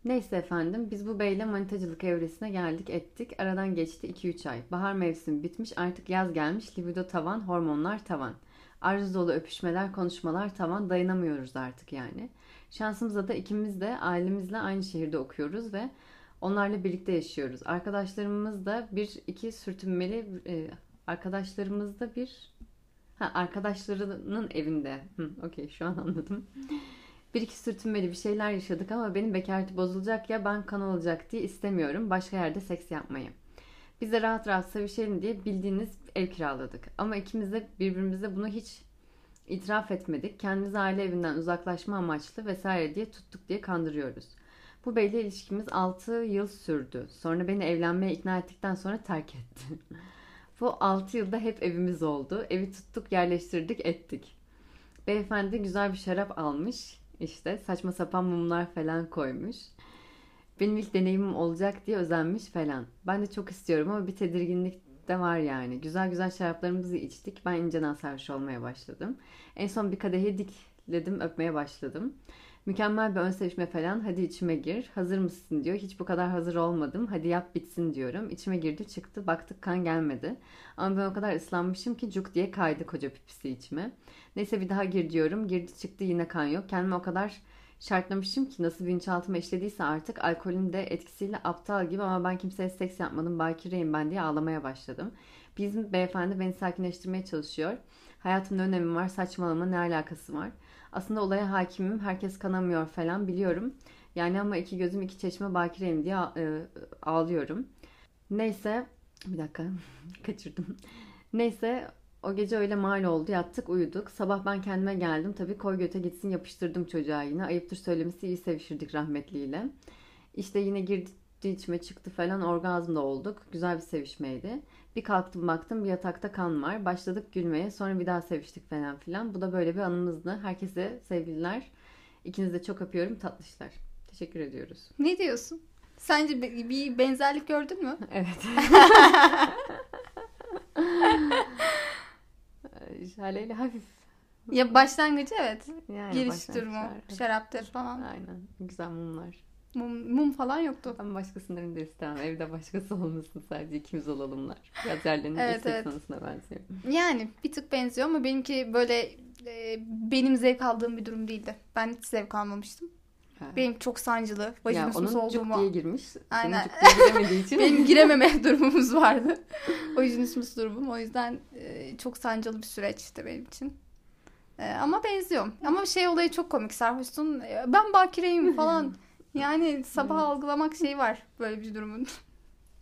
Neyse efendim biz bu beyle manitacılık evresine geldik ettik. Aradan geçti 2-3 ay. Bahar mevsimi bitmiş artık yaz gelmiş. Libido tavan, hormonlar tavan. Arzu dolu öpüşmeler, konuşmalar tavan. Dayanamıyoruz artık yani. Şansımıza da ikimiz de ailemizle aynı şehirde okuyoruz ve onlarla birlikte yaşıyoruz. Arkadaşlarımız da bir iki sürtünmeli e, arkadaşlarımız da bir ha, arkadaşlarının evinde. Okey şu an anladım. Bir iki sürtünmeli bir şeyler yaşadık ama benim bekareti bozulacak ya ben kan olacak diye istemiyorum başka yerde seks yapmayı. Biz de rahat rahat sevişelim diye bildiğiniz ev kiraladık. Ama ikimiz de birbirimize bunu hiç itiraf etmedik. Kendimizi aile evinden uzaklaşma amaçlı vesaire diye tuttuk diye kandırıyoruz. Bu beyle ilişkimiz 6 yıl sürdü. Sonra beni evlenmeye ikna ettikten sonra terk etti. Bu 6 yılda hep evimiz oldu. Evi tuttuk, yerleştirdik, ettik. Beyefendi güzel bir şarap almış. İşte saçma sapan mumlar falan koymuş. Benim ilk deneyimim olacak diye özenmiş falan. Ben de çok istiyorum ama bir tedirginlik de var yani. Güzel güzel şaraplarımızı içtik. Ben inceden sarhoş olmaya başladım. En son bir kadehi dikledim, öpmeye başladım. Mükemmel bir ön sevişme falan. Hadi içime gir. Hazır mısın diyor. Hiç bu kadar hazır olmadım. Hadi yap bitsin diyorum. İçime girdi çıktı. Baktık kan gelmedi. Ama ben o kadar ıslanmışım ki cuk diye kaydı koca pipisi içime. Neyse bir daha gir diyorum. Girdi çıktı yine kan yok. Kendimi o kadar şartlamışım ki nasıl bilinçaltıma işlediyse artık alkolün de etkisiyle aptal gibi ama ben kimseye seks yapmadım bakireyim ben diye ağlamaya başladım. Bizim beyefendi beni sakinleştirmeye çalışıyor. Hayatımda önemi var saçmalama ne alakası var. Aslında olaya hakimim herkes kanamıyor falan biliyorum. Yani ama iki gözüm iki çeşme bakireyim diye e, ağlıyorum. Neyse bir dakika kaçırdım. Neyse O gece öyle mal oldu. Yattık uyuduk. Sabah ben kendime geldim. Tabii koy göte gitsin yapıştırdım çocuğa yine. Ayıptır söylemesi iyi sevişirdik rahmetliyle. İşte yine girdi içime çıktı falan orgazm da olduk. Güzel bir sevişmeydi. Bir kalktım baktım bir yatakta kan var. Başladık gülmeye. Sonra bir daha seviştik falan filan. Bu da böyle bir anımızdı. Herkese sevgililer. İkinizi de çok öpüyorum. Tatlışlar. Teşekkür ediyoruz. Ne diyorsun? Sence bir benzerlik gördün mü? Evet. Jaleyle hafif. Ya başlangıcı evet. Yani Giriş durumu, şaraptır falan. Aynen. Güzel mumlar. Mum, mum falan yoktu. Ben başkasının da istemem. Evde başkası olmasın. Sadece ikimiz olalımlar. Biraz yerlerinin Evet, evet, evet. benziyor. Yani bir tık benziyor ama benimki böyle e, benim zevk aldığım bir durum değildi. Ben hiç zevk almamıştım. Benim çok sancılı, vajinismus onun cuk diye girmiş. Aynen. Senin cuk diye giremediği için. Benim girememe durumumuz vardı. Vajinismus durumum. O yüzden e, çok sancılı bir süreçti benim için. E, ama benziyorum. Ama şey olayı çok komik. Sarhoşsun. e, Ben bakireyim falan. Yani sabah algılamak şey var böyle bir durumun.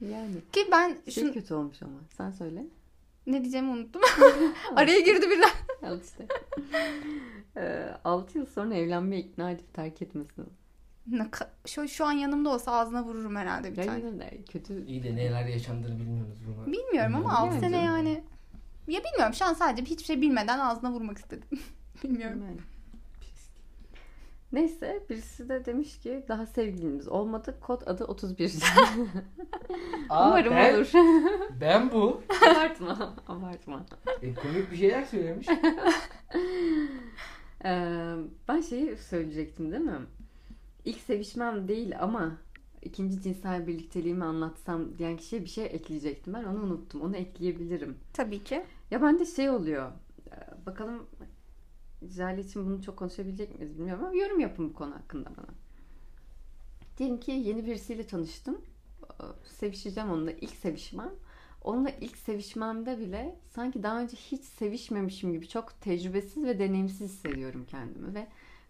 yani. Ki ben Şey şunu kötü olmuş ama. Sen söyle. ne diyeceğimi unuttum. Araya girdi birden. Al işte. Ee, 6 yıl sonra evlenmeye ikna edip terk ka- Şu, şu an yanımda olsa ağzına vururum herhalde bir Ya tane. yine de kötü. İyi de neler yaşandığını bilmiyoruz bunu. Bilmiyorum ama Bilmiyorum. 6 sene yani. Ya bilmiyorum şu an sadece hiçbir şey bilmeden ağzına vurmak istedim. bilmiyorum. Yani. Neyse birisi de demiş ki daha sevgilimiz olmadı. Kod adı 31. Aa, Umarım ben, olur. Ben bu. abartma. Abartma. E, komik bir şeyler söylemiş. Ee, ben şeyi söyleyecektim değil mi? İlk sevişmem değil ama ikinci cinsel birlikteliğimi anlatsam diyen kişiye bir şey ekleyecektim. Ben onu unuttum. Onu ekleyebilirim. Tabii ki. Ya bende şey oluyor. Bakalım Jale için bunu çok konuşabilecek miyiz bilmiyorum ama yorum yapın bu konu hakkında bana. Diyelim ki yeni birisiyle tanıştım. Ee, Sevişeceğim onunla ilk sevişmem. Onunla ilk sevişmemde bile sanki daha önce hiç sevişmemişim gibi çok tecrübesiz ve deneyimsiz hissediyorum kendimi ve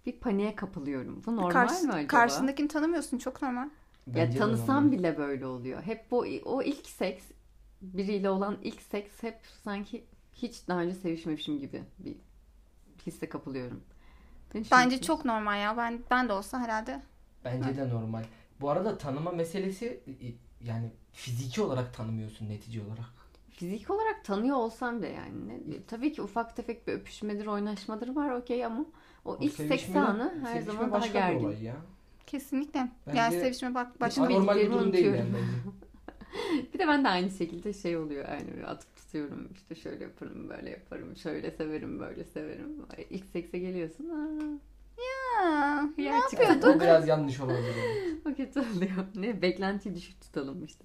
bir paniğe kapılıyorum. Bu normal Karşı- mi acaba? Karşındakini tanımıyorsun çok normal. Ya Bence de tanısam bile böyle oluyor. Hep bu o ilk seks biriyle olan ilk seks hep sanki hiç daha önce sevişmemişim gibi bir hisse kapılıyorum. Bence çok normal ya. Ben ben de olsa herhalde. Bence de normal. Bu arada tanıma meselesi e, yani fiziki olarak tanımıyorsun netice olarak. fizik olarak tanıyor olsam da yani ne- tabii ki ufak tefek bir öpüşmedir, oynaşmadır var okey ama o, O ilk seks anı her zaman daha başka bir gergin. olay ya. Kesinlikle. Bence yani sevişme bak bir bildiklerimi durum değil yani unutuyorum. bence. Bir de ben de aynı şekilde şey oluyor yani atıp tutuyorum işte şöyle yaparım böyle yaparım şöyle severim böyle severim. İlk sekse geliyorsun aa, Ha, ne yapıyorduk? Bu biraz yanlış olabilir. O kötü oluyor. Ne? Beklentiyi düşük tutalım işte.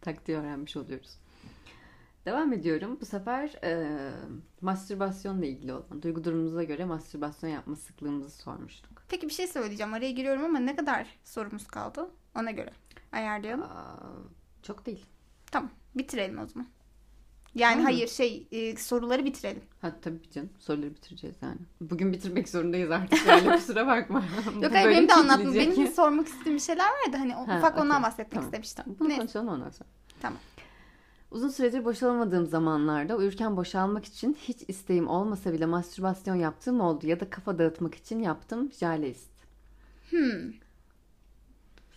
Taktiği öğrenmiş oluyoruz. Devam ediyorum. Bu sefer e, mastürbasyonla ilgili olan duygu durumumuza göre mastürbasyon yapma sıklığımızı sormuştuk. Peki bir şey söyleyeceğim. Araya giriyorum ama ne kadar sorumuz kaldı? Ona göre ayarlayalım. Aa, çok değil. Tamam. Bitirelim o zaman. Yani Tamam. hayır şey e, soruları bitirelim. Ha tabii canım. Soruları bitireceğiz yani. Bugün bitirmek zorundayız artık. Yani kusura bakma. Yok hayır benim de anlatmam. Benim de sormak istediğim bir şeyler vardı. Hani Ha, ufak ondan okey. bahsetmek Tamam. istemiştim. Bunu Ne? konuşalım ondan sonra. Tamam. Uzun süredir boşalamadığım zamanlarda uyurken boşalmak için hiç isteğim olmasa bile mastürbasyon yaptığım oldu ya da kafa dağıtmak için yaptım jaleist. Hmm.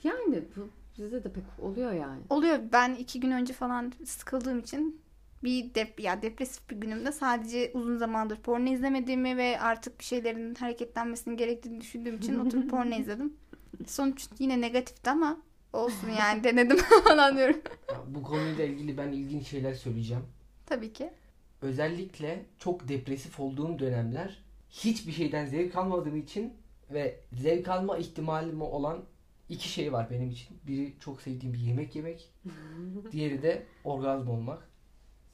Yani bu bize de pek oluyor yani. Oluyor. Ben iki gün önce falan sıkıldığım için bir dep ya depresif bir günümde sadece uzun zamandır porno izlemediğimi ve artık bir şeylerin hareketlenmesinin gerektiğini düşündüğüm için oturup porno izledim. Sonuç yine negatifti ama olsun yani denedim falan diyorum. Bu konuyla ilgili ben ilginç şeyler söyleyeceğim. Tabii ki. Özellikle çok depresif olduğum dönemler hiçbir şeyden zevk almadığım için ve zevk alma ihtimalim olan iki şey var benim için. Biri çok sevdiğim bir yemek yemek. Diğeri de orgazm olmak.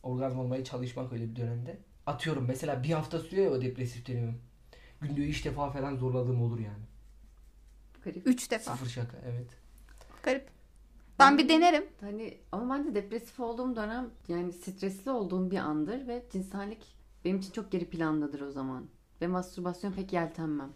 Orgazm olmaya çalışmak öyle bir dönemde. Atıyorum mesela bir hafta sürüyor ya o depresif dönemim. Günde üç defa falan zorladığım olur yani. Garip. Üç defa. Sıfır şaka evet. Garip. Ben bir denerim. Hani ama ben de depresif olduğum dönem yani stresli olduğum bir andır ve cinsellik benim için çok geri plandadır o zaman. Ve mastürbasyon pek yeltenmem.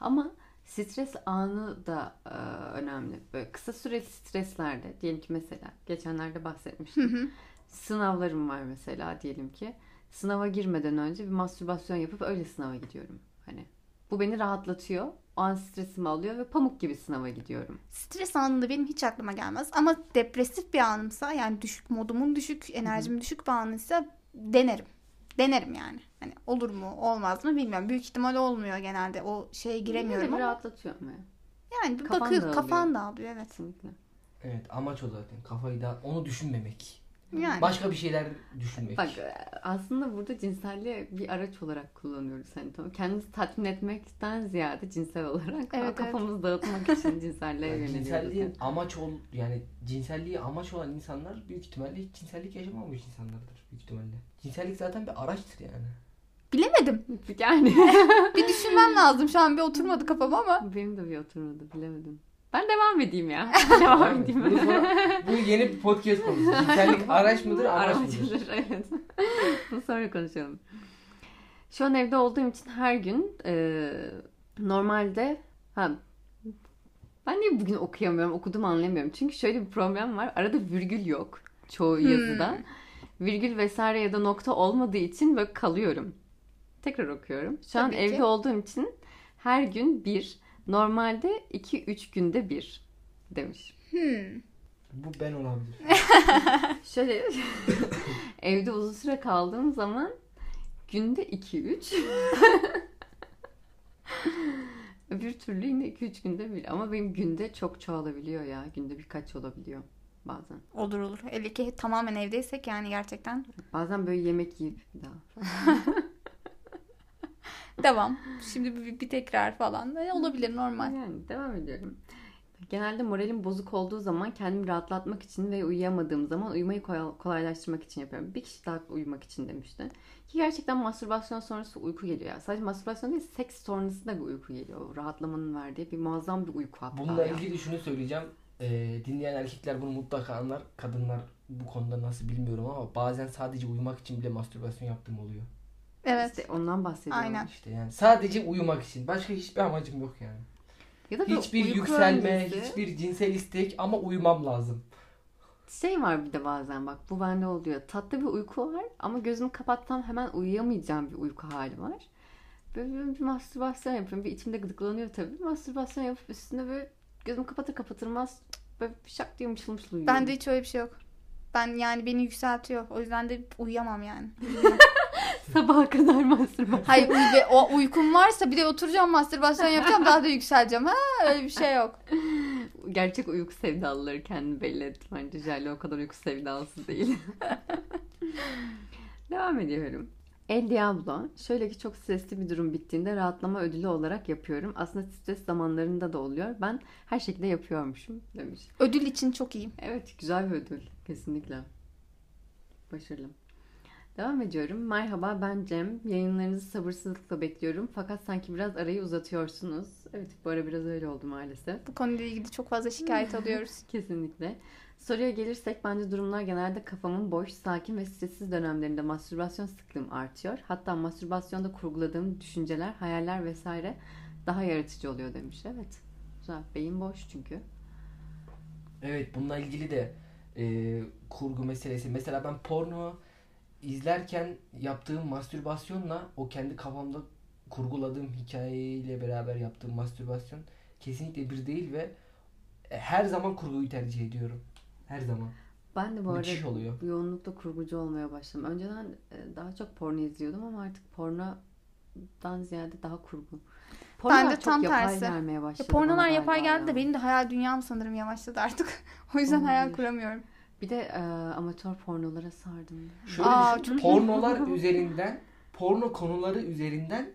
Ama stres anı da e, önemli. Böyle kısa süreli streslerde diyelim ki mesela geçenlerde bahsetmiştim. Sınavlarım var mesela diyelim ki. sınava girmeden önce bir mastürbasyon yapıp öyle sınava gidiyorum. Hani bu beni rahatlatıyor. O an stresimi alıyor ve pamuk gibi sınava gidiyorum. Stres anında benim hiç aklıma gelmez. Ama depresif bir anımsa yani düşük modumun düşük, enerjim düşük bir anıysa denerim. Denerim yani. Hani olur mu olmaz mı bilmiyorum. Büyük ihtimal olmuyor genelde. O şeye giremiyorum Yine de bir ama. rahatlatıyor ya. Yani bir Kafan bakıyor dağılıyor. kafan dağılıyor evet. Kesinlikle. Evet amaç o zaten. Kafayı da onu düşünmemek. Yani. Başka bir şeyler düşünmek. Bak aslında burada cinselliği bir araç olarak kullanıyoruz hani tamam. Kendimizi tatmin etmekten ziyade cinsel olarak Evet, kafamızı dağıtmak için cinselliğe Yani yöneliyoruz. cinselliğin yani. amaç ol yani cinselliği amaç olan insanlar büyük ihtimalle hiç cinsellik yaşamamış insanlardır büyük ihtimalle. Cinsellik zaten bir araçtır yani. Bilemedim. Yani Bir düşünmem lazım. Şu an bir oturmadı kafama ama. benim de bir oturmadı bilemedim. Ben devam edeyim ya. devam edeyim. Bunu sonra, bu yeni bir podcast konusu. Cinsellik araç mıdır araç mıdır? Aracıdır, evet. Bunu sonra konuşalım. Şu an evde olduğum için her gün e, normalde ha, ben niye bugün okuyamıyorum, okuduğumu anlayamıyorum. Çünkü şöyle bir problem var. Arada virgül yok çoğu Hmm. Virgül vesaire ya da nokta olmadığı için böyle kalıyorum. Tekrar okuyorum. Şu an Tabii ki. evde olduğum için her gün bir, normalde 2-3 günde bir demiş. Hmm. Bu ben olabilir. Şöyle evde uzun süre kaldığım zaman günde 2-3 Öbür türlü yine 2-3 günde bir. Ama benim günde çok çoğalabiliyor ya. Günde birkaç olabiliyor bazen. Olur olur. Hele ki tamamen evdeysek yani gerçekten. Bazen böyle yemek yiyip daha. Devam. Şimdi bir, bir tekrar falan. E, olabilir normal. Yani devam ediyorum. Genelde moralim bozuk olduğu zaman kendimi rahatlatmak için ve uyuyamadığım zaman uyumayı kolay- kolaylaştırmak için yapıyorum. Bir kişi daha uyumak için demişti. Ki gerçekten mastürbasyon sonrası uyku geliyor. ya. Sadece mastürbasyon değil, seks sonrası da bir uyku geliyor. O Rahatlamanın verdiği bir muazzam bir uyku hatta. Bununla ilgili şunu söyleyeceğim. Ee, dinleyen erkekler bunu mutlaka anlar. Kadınlar bu konuda nasıl bilmiyorum ama bazen sadece uyumak için bile mastürbasyon yaptığım oluyor. Evet. İşte ondan bahsediyorum. Aynen. İşte yani sadece uyumak için. Başka hiçbir amacım yok yani. Ya da Hiçbir yükselme, öncesi hiçbir cinsel istek ama uyumam lazım. Şey var bir de bazen bak bu bende oluyor. Tatlı bir uyku var ama gözümü kapatsam hemen uyuyamayacağım bir uyku hali var. Böyle bir, bir mastürbasyon yapıyorum. Bir içimde gıdıklanıyor tabii. Mastürbasyon yapıp üstüne böyle gözümü kapatır kapatırmaz böyle şak diye mışıl mışıl uyuyorum. Bende hiç öyle bir şey yok. Ben yani beni yükseltiyor. O yüzden de uyuyamam yani. Sabaha kadar mastürbasyon. Hayır uy- o uykum varsa bir de oturacağım mastürbasyon yapacağım daha da yükseleceğim. Ha öyle bir şey yok. Gerçek uyku sevdalıları kendini belli etti. Bence Jale o kadar uyku sevdalısı değil. Devam ediyorum. El Diablo. Şöyle ki çok stresli bir durum bittiğinde rahatlama ödülü olarak yapıyorum. Aslında stres zamanlarında da oluyor. Ben her şekilde yapıyormuşum demiş. Ödül için çok iyiyim. Evet güzel bir ödül. Kesinlikle. Başarılı. Devam ediyorum. Merhaba ben Cem. Yayınlarınızı sabırsızlıkla bekliyorum. Fakat sanki biraz arayı uzatıyorsunuz. Evet bu ara biraz öyle oldu maalesef. Bu konuyla ilgili çok fazla şikayet alıyoruz. Kesinlikle. Soruya gelirsek bence durumlar genelde kafamın boş, sakin ve stressiz dönemlerinde mastürbasyon sıklığım artıyor. Hatta mastürbasyonda kurguladığım düşünceler, hayaller vesaire daha yaratıcı oluyor demiş. Evet. Güzel. Beyin boş çünkü. Evet bununla ilgili de e, kurgu meselesi. Mesela ben porno izlerken yaptığım mastürbasyonla o kendi kafamda kurguladığım hikayeyle beraber yaptığım mastürbasyon kesinlikle bir değil ve e, her zaman kurguyu tercih ediyorum. Her zaman. Ben de bu arada Müthiş oluyor. yoğunlukla kurgucu olmaya başladım. Önceden e, daha çok porno izliyordum ama artık pornodan ziyade daha kurgu. Pornolar de çok tam yapay tersi. gelmeye Ya başladı pornolar bana yapay galiba geldi de ya. benim de hayal dünyam sanırım yavaşladı artık. o yüzden hayal Olabilir. kuramıyorum. Bir de e, amatör pornolara sardım. Şöyle Aa, düşün, çok pornolar üzerinden, porno konuları üzerinden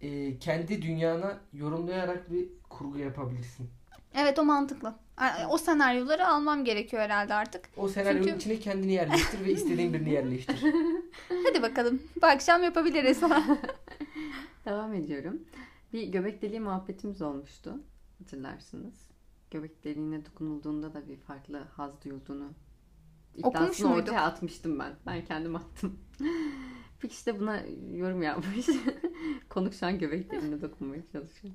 e, kendi dünyana yorumlayarak bir kurgu yapabilirsin. Evet o mantıklı. O senaryoları almam gerekiyor herhalde artık. O senaryonun Çünkü- içine kendini yerleştir ve istediğin birini yerleştir. Hadi bakalım. Bu akşam yapabiliriz. Devam ediyorum. Bir göbek deliği muhabbetimiz olmuştu. Hatırlarsınız. Göbek deliğine dokunulduğunda da bir farklı haz duyulduğunu Okumuş iddiasını muyduk? ortaya atmıştım ben. Ben kendim attım. bir kişi de buna yorum yapmış. Konuk şu an göbek deliğine dokunmaya çalışıyor.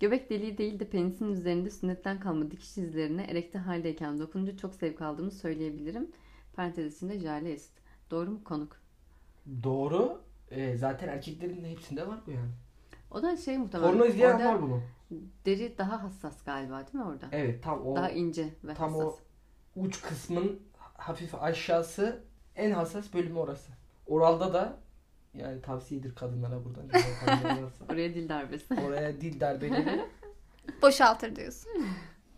Göbek deliği değil de penisin üzerinde sünnetten kalma dikiş izlerine erekte haldeyken dokununca çok zevk aldığımı söyleyebilirim. Parantez içinde Jale Est. Doğru mu konuk? Doğru. E, zaten erkeklerin de hepsinde var bu yani. O da şey muhtemelen. Porno izleyen orada var bunu. deri daha hassas galiba değil mi orada? Evet tam o Daha ince ve tam hassas. o uç kısmın hafif aşağısı en hassas bölümü orası. Oralda da yani tavsiyedir kadınlara buradan. Oraya dil darbesi. Oraya dil darbeleri Boşaltır diyorsun.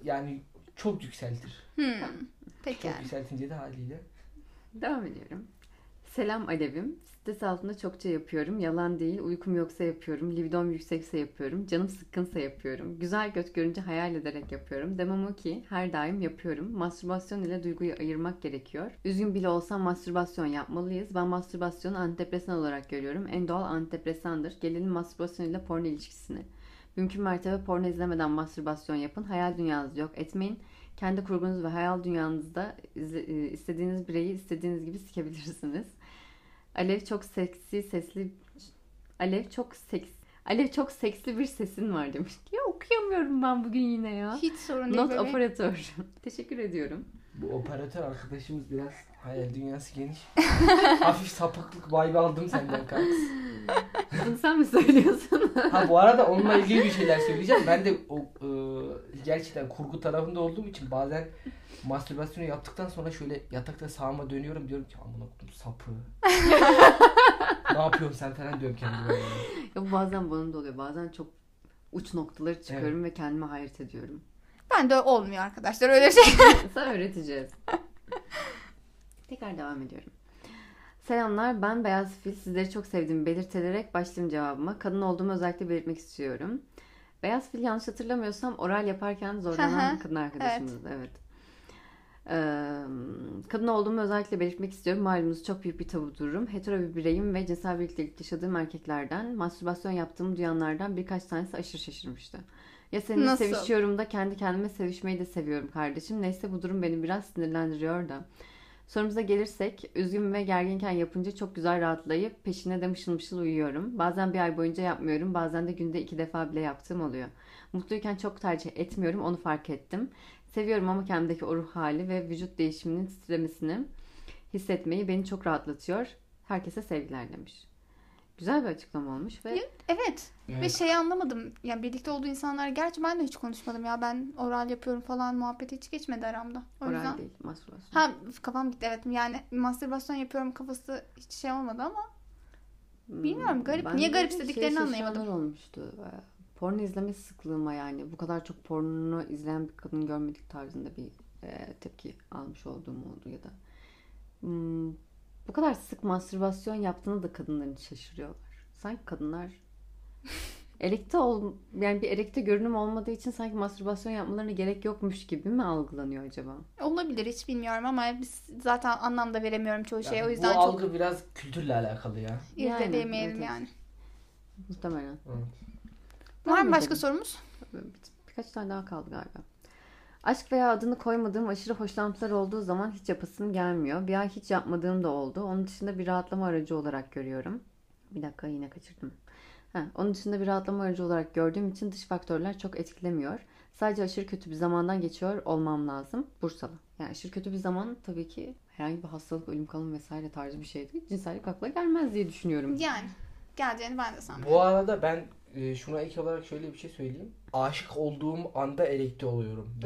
yani çok yükseltir. Hmm. Peki Çok yani. yükseltince de haliyle. Devam ediyorum. Selam Alevim. Stres altında çokça yapıyorum. Yalan değil. Uykum yoksa yapıyorum. Libidom yüksekse yapıyorum. Canım sıkkınsa yapıyorum. Güzel göt görünce hayal ederek yapıyorum. Demem o ki her daim yapıyorum. Mastürbasyon ile duyguyu ayırmak gerekiyor. Üzgün bile olsam mastürbasyon yapmalıyız. Ben mastürbasyonu antidepresan olarak görüyorum. En doğal antidepresandır. Gelelim mastürbasyon ile porno ilişkisine. Mümkün mertebe porno izlemeden mastürbasyon yapın. Hayal dünyanızı yok etmeyin. Kendi kurgunuz ve hayal dünyanızda e, istediğiniz bireyi istediğiniz gibi sikebilirsiniz. Alev çok seksi sesli Alev çok seks Alev çok seksli bir sesin var demiş. Ya okuyamıyorum ben bugün yine ya. Hiç sorun değil. Not böyle. operatör. Teşekkür ediyorum. Bu operatör arkadaşımız biraz hayal dünyası geniş. Hafif sapıklık vibe aldım senden kanks. Bunu sen mi söylüyorsun? Ha bu arada onunla ilgili bir şeyler söyleyeceğim. Ben de o e, gerçekten kurgu tarafında olduğum için bazen mastürbasyonu yaptıktan sonra şöyle yatakta sağıma dönüyorum diyorum ki amına koydum sapı. ne yapıyorsun sen falan diyorum kendime. ya bazen bana da oluyor. Bazen çok uç noktaları çıkıyorum ve kendime hayret ediyorum. Ben de olmuyor arkadaşlar öyle şey. Sana öğreteceğiz. Tekrar devam ediyorum. Selamlar ben Beyaz Fil. Sizleri çok sevdiğimi belirtilerek başlayayım cevabıma. Kadın olduğumu özellikle belirtmek istiyorum. Beyaz Fil yanlış hatırlamıyorsam oral yaparken zorlanan kadın arkadaşımızdı. Evet. Ee, kadın olduğumu özellikle belirtmek istiyorum. Malumunuz çok büyük bir tabu durum. Hetero bir bireyim ve cinsel birliktelik yaşadığım erkeklerden, mastürbasyon yaptığımı duyanlardan birkaç tanesi aşırı şaşırmıştı. Ya seninle Nasıl? sevişiyorum da kendi kendime sevişmeyi de seviyorum kardeşim. Neyse bu durum beni biraz sinirlendiriyor da. Sorumuza gelirsek, üzgün ve gerginken yapınca çok güzel rahatlayıp peşine de mışıl mışıl uyuyorum. Bazen bir ay boyunca yapmıyorum, bazen de günde iki defa bile yaptığım oluyor. Mutluyken çok tercih etmiyorum, onu fark ettim. Seviyorum ama kendimdeki o ruh hali ve vücut değişiminin titremesini hissetmeyi beni çok rahatlatıyor. Herkese sevgiler demiş. Güzel bir açıklama olmuş ve evet. Ve Evet. şeyi anlamadım. Yani birlikte olduğu insanlar gerçi ben de hiç konuşmadım ya. Ben oral yapıyorum falan muhabbeti hiç geçmedi aramda. O oral yüzden. değil, mastürbasyon. Ha kafam gitti evet. Yani mastürbasyon yapıyorum kafası hiç şey olmadı ama bilmiyorum, garip. Ben Niye de garipsediklerini şey anlayamadım. olmuştu. Ee, Porno izleme sıklığıma yani bu kadar çok porno izleyen bir kadın görmedik tarzında bir e, tepki almış olduğum oldu ya da Hmm, bu kadar sık mastürbasyon yaptığını da kadınların şaşırıyorlar. Sanki kadınlar erekte ol yani bir erekte görünüm olmadığı için sanki mastürbasyon yapmalarına gerek yokmuş gibi mi algılanıyor acaba? Olabilir hiç bilmiyorum ama biz zaten anlam da veremiyorum çoğu şeye. Yani o yüzden bu çok algı biraz kültürle alakalı ya. Yani, irdeleyemeyelim evet, yani. Muhtemelen. Var Devam mı başka sorumuz? Bir- Birkaç tane daha kaldı galiba. Aşk veya adını koymadığım aşırı hoşlantılar olduğu zaman hiç yapasım gelmiyor. Bir ay hiç yapmadığım da oldu. Onun dışında bir rahatlama aracı olarak görüyorum. Bir dakika yine kaçırdım. Ha, onun dışında bir rahatlama aracı olarak gördüğüm için dış faktörler çok etkilemiyor. Sadece aşırı kötü bir zamandan geçiyor olmam lazım. Bursalı. Yani aşırı kötü bir zaman tabii ki herhangi bir hastalık, ölüm, kalım vesaire tarzı bir şeydi. Cinsellik akla gelmez diye düşünüyorum. Yani geleceğini ben de sanmıyorum. Bu arada ben e, şuna ek olarak şöyle bir şey söyleyeyim. Aşık olduğum anda erekte oluyorum.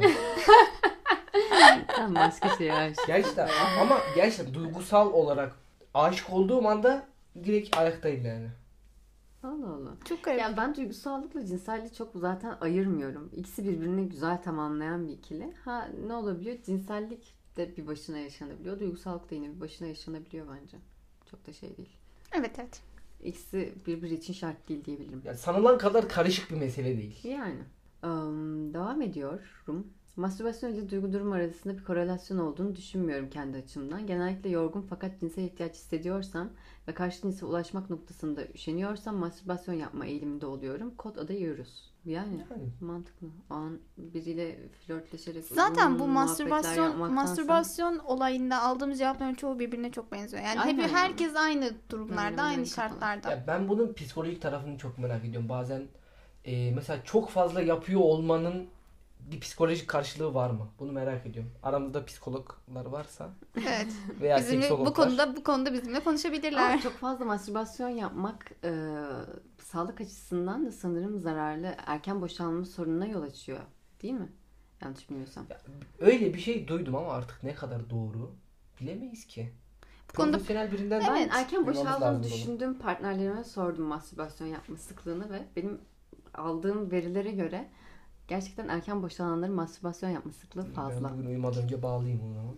Sen başka şeye aşık. gerçekten ama gerçekten duygusal olarak aşık olduğum anda direkt ayaktayım yani. Allah Allah. Çok garip. Ya ben duygusallıkla cinselliği çok zaten ayırmıyorum. İkisi birbirini güzel tamamlayan bir ikili. Ha ne olabiliyor? Cinsellik de bir başına yaşanabiliyor. Duygusallık da yine bir başına yaşanabiliyor bence. Çok da şey değil. Evet evet. İkisi birbiri için şart değil diyebilirim. Yani sanılan kadar karışık bir mesele değil. Yani. Im, devam ediyorum. Mastürbasyon ile duygu durum arasında bir korelasyon olduğunu düşünmüyorum kendi açımdan. Genellikle yorgun fakat cinsel ihtiyaç hissediyorsam ve karşı cinse ulaşmak noktasında üşeniyorsam mastürbasyon yapma eğiliminde oluyorum. Kod adı yiyoruz. Yani Yani. mantıklı. O an biriyle flörtleşerek Zaten bu mastürbasyon mastürbasyon olayında aldığımız cevapların çoğu birbirine çok benziyor. Yani Aynen hep yani. herkes aynı durumlarda, Aynen, aynı şartlarda. Ya ben bunun psikolojik tarafını çok merak ediyorum. Bazen e, mesela çok fazla yapıyor olmanın bir psikolojik karşılığı var mı? Bunu merak ediyorum. Aramızda psikologlar varsa Evet. veya Bizimle, seksologlar. bu konuda bu konuda bizimle konuşabilirler. Ama çok fazla mastürbasyon yapmak e, sağlık açısından da sanırım zararlı erken boşalma sorununa yol açıyor. Değil mi? Yanlış bilmiyorsam. Öyle bir şey duydum ama artık ne kadar doğru bilemeyiz ki. Bu konuda- birinden Ben Evet. erken Duymamız lazım boşaldığını bunu. düşündüğüm partnerlerime sordum mastürbasyon yapma sıklığını ve benim aldığım verilere göre gerçekten erken boşalanların mastürbasyon yapma sıklığı fazla. Ben bugün uyumadan önce bağlayayım onu.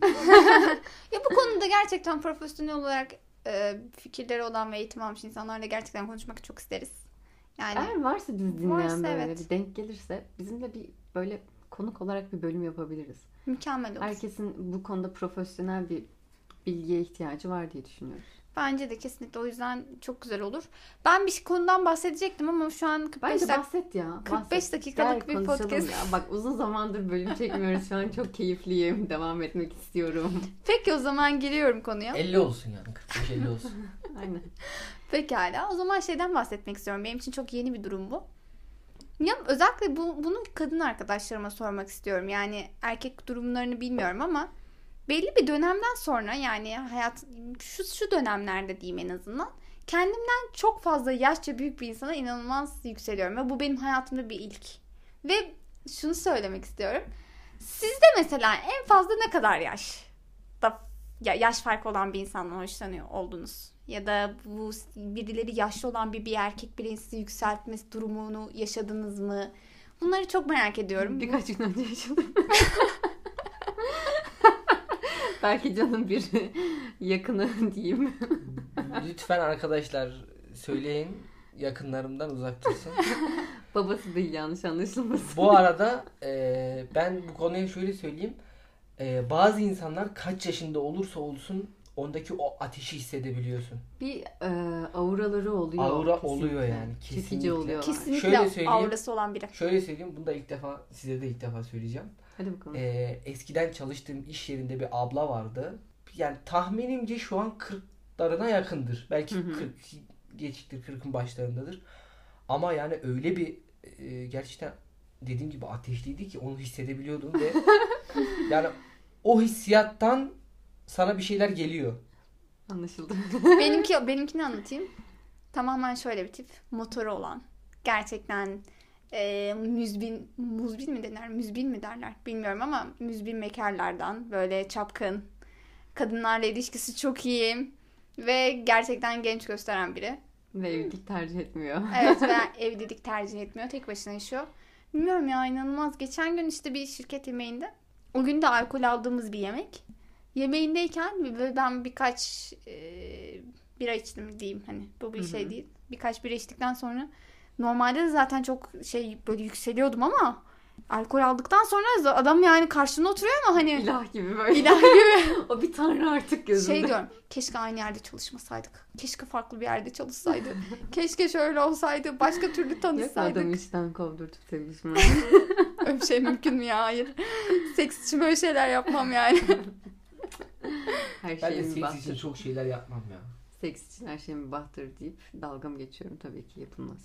Ya bu konuda gerçekten profesyonel olarak e, fikirleri olan ve eğitim almış insanlarla gerçekten konuşmak çok isteriz. Yani Eğer varsa bizi dinleyen Varsa böyle evet. bir denk gelirse bizimle bir böyle konuk olarak bir bölüm yapabiliriz. mükemmel olur. Herkesin bu konuda profesyonel bir bilgiye ihtiyacı var diye düşünüyorum. Bence de kesinlikle o yüzden çok güzel olur. Ben bir konudan bahsedecektim ama şu an 45 Bence dakika bahset ya. 45 bahset. dakikalık Gel bir podcast. Ya. Bak uzun zamandır bölüm çekmiyoruz. Şu an çok keyifliyim. Devam etmek istiyorum. Peki o zaman giriyorum konuya. 50 olsun yani 45-50 olsun. Aynen. Pekala. O zaman şeyden bahsetmek istiyorum. Benim için çok yeni bir durum bu. Ya özellikle bu, bunu kadın arkadaşlarıma sormak istiyorum. Yani erkek durumlarını bilmiyorum ama belli bir dönemden sonra yani hayat şu şu dönemlerde diyeyim en azından kendimden çok fazla yaşça büyük bir insana inanılmaz yükseliyorum ve bu benim hayatımda bir ilk. Ve şunu söylemek istiyorum. Sizde mesela en fazla ne kadar yaş da ya yaş farkı olan bir insandan hoşlanıyor oldunuz? Ya da bu birileri yaşlı olan bir bir erkek bireyin sizi yükseltmesi durumunu yaşadınız mı? Bunları çok merak ediyorum. Birkaç gün önce yaşadım. Belki canım bir yakını diyeyim. Lütfen arkadaşlar söyleyin yakınlarımdan uzak dursun. Babası değil yanlış anlaşılmasın. Bu arada e, ben bu konuya şöyle söyleyeyim. E, bazı insanlar kaç yaşında olursa olsun ondaki o ateşi hissedebiliyorsun. Bir e, auraları oluyor. Aura kesinlikle. oluyor yani, Çekici kesinlikle. oluyorlar. Kesinlikle Şöyle söyleyeyim. aurası olan biri. Şöyle söyleyeyim bunu da ilk defa size de ilk defa söyleyeceğim. Hadi bakalım. E, eskiden çalıştığım iş yerinde bir abla vardı. Yani tahminimce şu an 40'larına yakındır. Belki Hı hı. 40 geçiktir 40'ın başlarındadır. Ama yani öyle bir e, gerçekten dediğim gibi ateşliydi ki onu hissedebiliyordum ve yani o hissiyattan sana bir şeyler geliyor. Anlaşıldı. Benimki benimkini anlatayım. Tamamen şöyle bir tip. Motoru olan. Gerçekten e, müzbin, muzbin mi denir? Müzbin mi derler? Bilmiyorum ama müzbin bekarlardan. Böyle çapkın. Kadınlarla ilişkisi çok iyi. Ve gerçekten genç gösteren biri. Ve evlilik tercih etmiyor. Evet ve evlilik tercih etmiyor. Tek başına yaşıyor. Bilmiyorum ya inanılmaz. Geçen gün işte bir şirket yemeğinde. O gün de alkol aldığımız bir yemek. Yemeğindeyken ben birkaç e, bira içtim diyeyim hani bu bir Hı hı. şey değil. Birkaç bira içtikten sonra normalde de zaten çok şey böyle yükseliyordum ama alkol aldıktan sonra adam yani karşına oturuyor ama hani İlah gibi böyle. ilah gibi o bir tanrı artık gözümde. şey diyorum. Keşke aynı yerde çalışmasaydık. Keşke farklı bir yerde çalışsaydı. Keşke şöyle olsaydı. Başka türlü Yok tanışsaydık. adamı işten kovdurtup sevişme. Öyle bir şey mümkün mü ya? Hayır. Seks için böyle şeyler yapmam yani. Her Ben de seks için bahtır. çok şeyler yapmam ya. Seks için her şeyin bahtır deyip dalga mı geçiyorum tabii ki yapılmaz.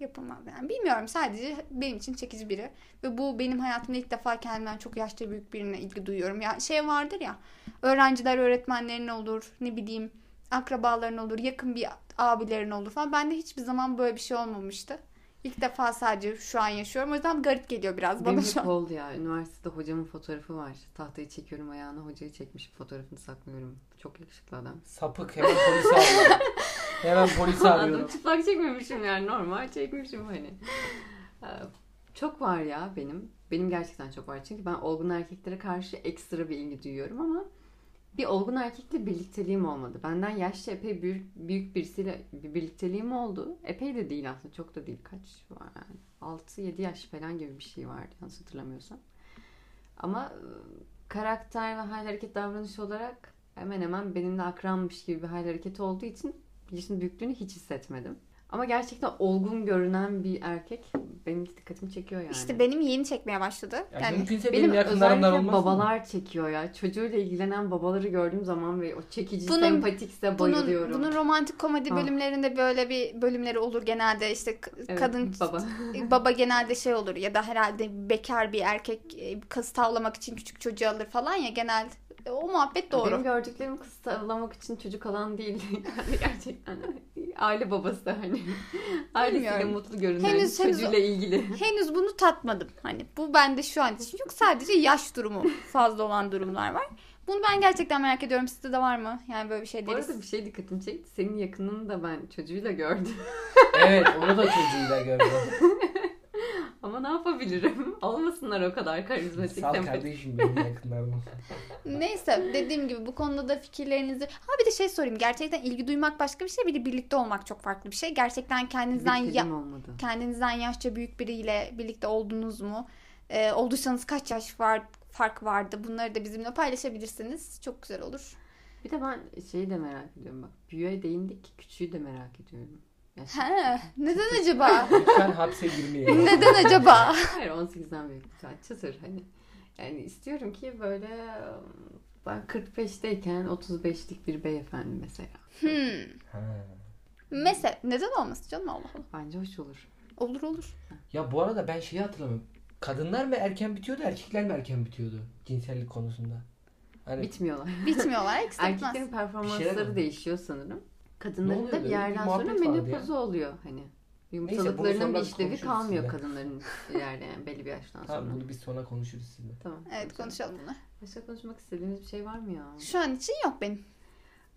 Yapılmaz yani. Bilmiyorum. Sadece benim için çekici biri. Ve bu benim hayatımda ilk defa kendimden çok yaşça büyük birine ilgi duyuyorum. Ya şey vardır ya. Öğrenciler öğretmenlerin olur. Ne bileyim akrabaların olur. Yakın bir abilerin olur falan. Bende hiçbir zaman böyle bir şey olmamıştı. İlk defa sadece şu an yaşıyorum. O yüzden garip geliyor biraz Benim bana hep şu an. oldu ya. Üniversitede hocamın fotoğrafı var. Tahtayı çekiyorum ayağına. Hocayı çekmiş fotoğrafını saklıyorum. Çok yakışıklı adam. Sapık hemen polisi arıyorum. hemen polisi arıyorum. çıplak çekmemişim yani normal çekmişim hani. Ee, Çok var ya benim. Benim gerçekten çok var. Çünkü ben olgun erkeklere karşı ekstra bir ilgi duyuyorum ama bir olgun erkekle birlikteliğim olmadı. Benden yaşça epey büyük, büyük birisiyle bir birlikteliğim oldu. Epey de değil aslında. Çok da değil. Kaç var yani. 6-7 yaş falan gibi bir şey vardı yanlış hatırlamıyorsam. Ama e, karakter ve hal hareket davranış olarak hemen hemen benimle akranmış gibi bir hal hareket olduğu için yaşın büyüklüğünü hiç hissetmedim. Ama gerçekten olgun görünen bir erkek benim dikkatimi çekiyor yani. İşte benim yeni çekmeye başladı. Yani, Yani mümkünse benim benim, yakınlarımdan olmaz mı? babalar çekiyor ya. Çocuğuyla ilgilenen babaları gördüğüm zaman ve o çekici, Bunun- sempatikse bunun, bayılıyorum. bunun romantik komedi Ha. bölümlerinde böyle bir bölümleri olur genelde işte Evet, kadın baba. baba genelde şey olur ya da herhalde bekar bir erkek e, kız tavlamak için küçük çocuğu alır falan ya genel o muhabbet doğru. Benim gördüklerim kız tavlamak için çocuk alan değil. Yani gerçekten aile babası hani. Ailesiyle mutlu görünen Henüz- henüz- çocuğuyla ilgili. Henüz bunu tatmadım. Hani bu bende şu an için yok. Sadece yaş durumu fazla olan durumlar var. Bunu ben gerçekten merak ediyorum. Sizde de var mı? Yani böyle bir şey Bu deriz. arada bir şey dikkatimi çekti. Senin yakınını da ben çocuğuyla gördüm. Evet onu da çocuğuyla gördüm. Ama ne yapabilirim? Olmasınlar o kadar karizmatik, Sal sempatik. kardeşim benim yakınlarım. Neyse dediğim gibi bu konuda da fikirlerinizi... Ha bir de şey sorayım. Gerçekten ilgi duymak başka bir şey. Bir de birlikte olmak çok farklı bir şey. Gerçekten kendinizden ya, kendinizden yaşça büyük biriyle birlikte oldunuz mu? Ee, olduysanız kaç yaş var fark vardı? Bunları da bizimle paylaşabilirsiniz. Çok güzel olur. Bir de ben şeyi de merak ediyorum bak. Büyüğe değindik, küçüğü de merak ediyorum. He, neden acaba? Lütfen hapse girmeyelim. neden acaba? Hayır 18'den büyük lütfen çıtır hani. Yani istiyorum ki böyle ben 45'teyken 35'lik bir beyefendi mesela. Hmm. Ha. Mesela neden olmasın canım Allah Allah. Bence hoş olur. Olur olur. Ya bu arada ben şeyi hatırlamıyorum. Kadınlar mı erken bitiyordu, erkekler mi erken bitiyordu cinsellik konusunda? Hani Bitmiyorlar. Bitmiyorlar. Erkeklerin performansları değişiyor sanırım. Kadınların da bir Bir yerden sonra menopozu oluyor hani. Yumurtalıklarının bir işlevi kalmıyor sizinle. kadınların ilerleyen belli bir yaştan sonra. Tamam bunu biz sonra konuşuruz sizinle. Tamam. Evet konuşalım bunu. Başka konuşmak istediğiniz bir şey var mı ya? Şu an için yok benim.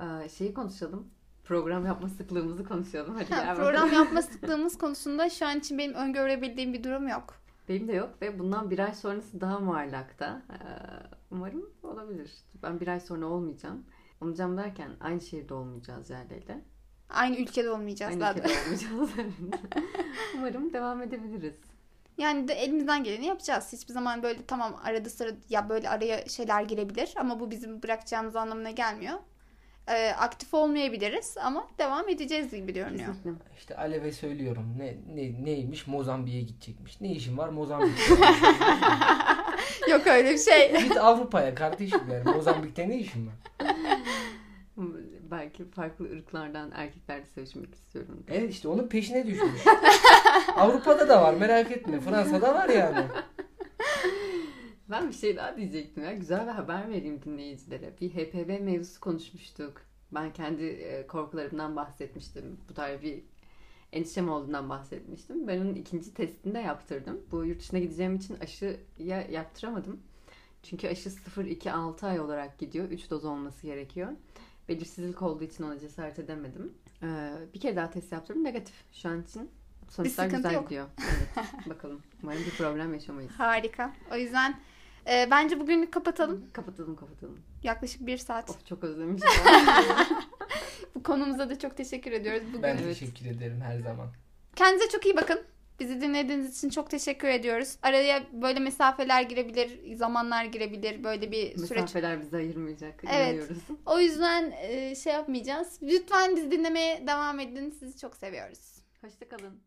Ee, şeyi konuşalım. Program yapma sıklığımızı konuşalım. Hadi Ha, gel program yapma sıklığımız konusunda şu an için benim öngörebildiğim bir durum yok. Benim de yok ve bundan bir ay sonrası daha muallakta. Ee, umarım olabilir. Ben bir ay sonra olmayacağım. Olmayacağım derken aynı şehirde olmayacağız yerleriyle. Aynı ülkede olmayacağız Aynı da. ülkede olmayacağız. Umarım devam edebiliriz. Yani de elimizden geleni yapacağız. Hiçbir zaman böyle tamam arada sıra ya böyle araya şeyler girebilir ama bu bizim bırakacağımız anlamına gelmiyor. Ee, aktif olmayabiliriz ama devam edeceğiz gibi görünüyor. İşte Alev'e söylüyorum. Ne, ne neymiş? Mozambik'e gidecekmiş. Ne işin var Mozambik'te? Yok öyle bir şey. Git Avrupa'ya kardeşim yani. Mozambik'te ne işin var? Belki farklı ırklardan erkeklerle sevişmek istiyorum. Evet işte onun peşine düşmüş. Avrupa'da da var merak etme. Fransa'da var yani. Ben bir şey daha diyecektim ya. Güzel bir haber vereyim dinleyicilere. Bir HPV mevzusu konuşmuştuk. Ben kendi e, korkularımdan bahsetmiştim. Bu tarz bir endişem olduğundan bahsetmiştim. Ben onun ikinci testini de yaptırdım. Bu yurt dışına gideceğim için aşıya yaptıramadım. Çünkü aşı 0-2-6 ay olarak gidiyor. 3 doz olması gerekiyor. Belirsizlik olduğu için ona cesaret edemedim. Ee, bir kere daha test yaptırdım. Negatif şu an için. Sonuçlar güzel yok. gidiyor. Evet, bakalım. Umarım bir problem yaşamayız. Harika. O yüzden e, bence bugünlük kapatalım. Kapatalım kapatalım. Yaklaşık bir saat. Of çok özlemişim. Bu konumuza da çok teşekkür ediyoruz. Bugün Ben teşekkür ederim her zaman. Kendinize çok iyi bakın. Bizi dinlediğiniz için çok teşekkür ediyoruz. Araya böyle mesafeler girebilir, zamanlar girebilir. Böyle bir süreç. Mesafeler bizi ayırmayacak. Evet. inanıyoruz. O yüzden e, şey yapmayacağız. Lütfen bizi dinlemeye devam edin. Sizi çok seviyoruz. Hoşçakalın.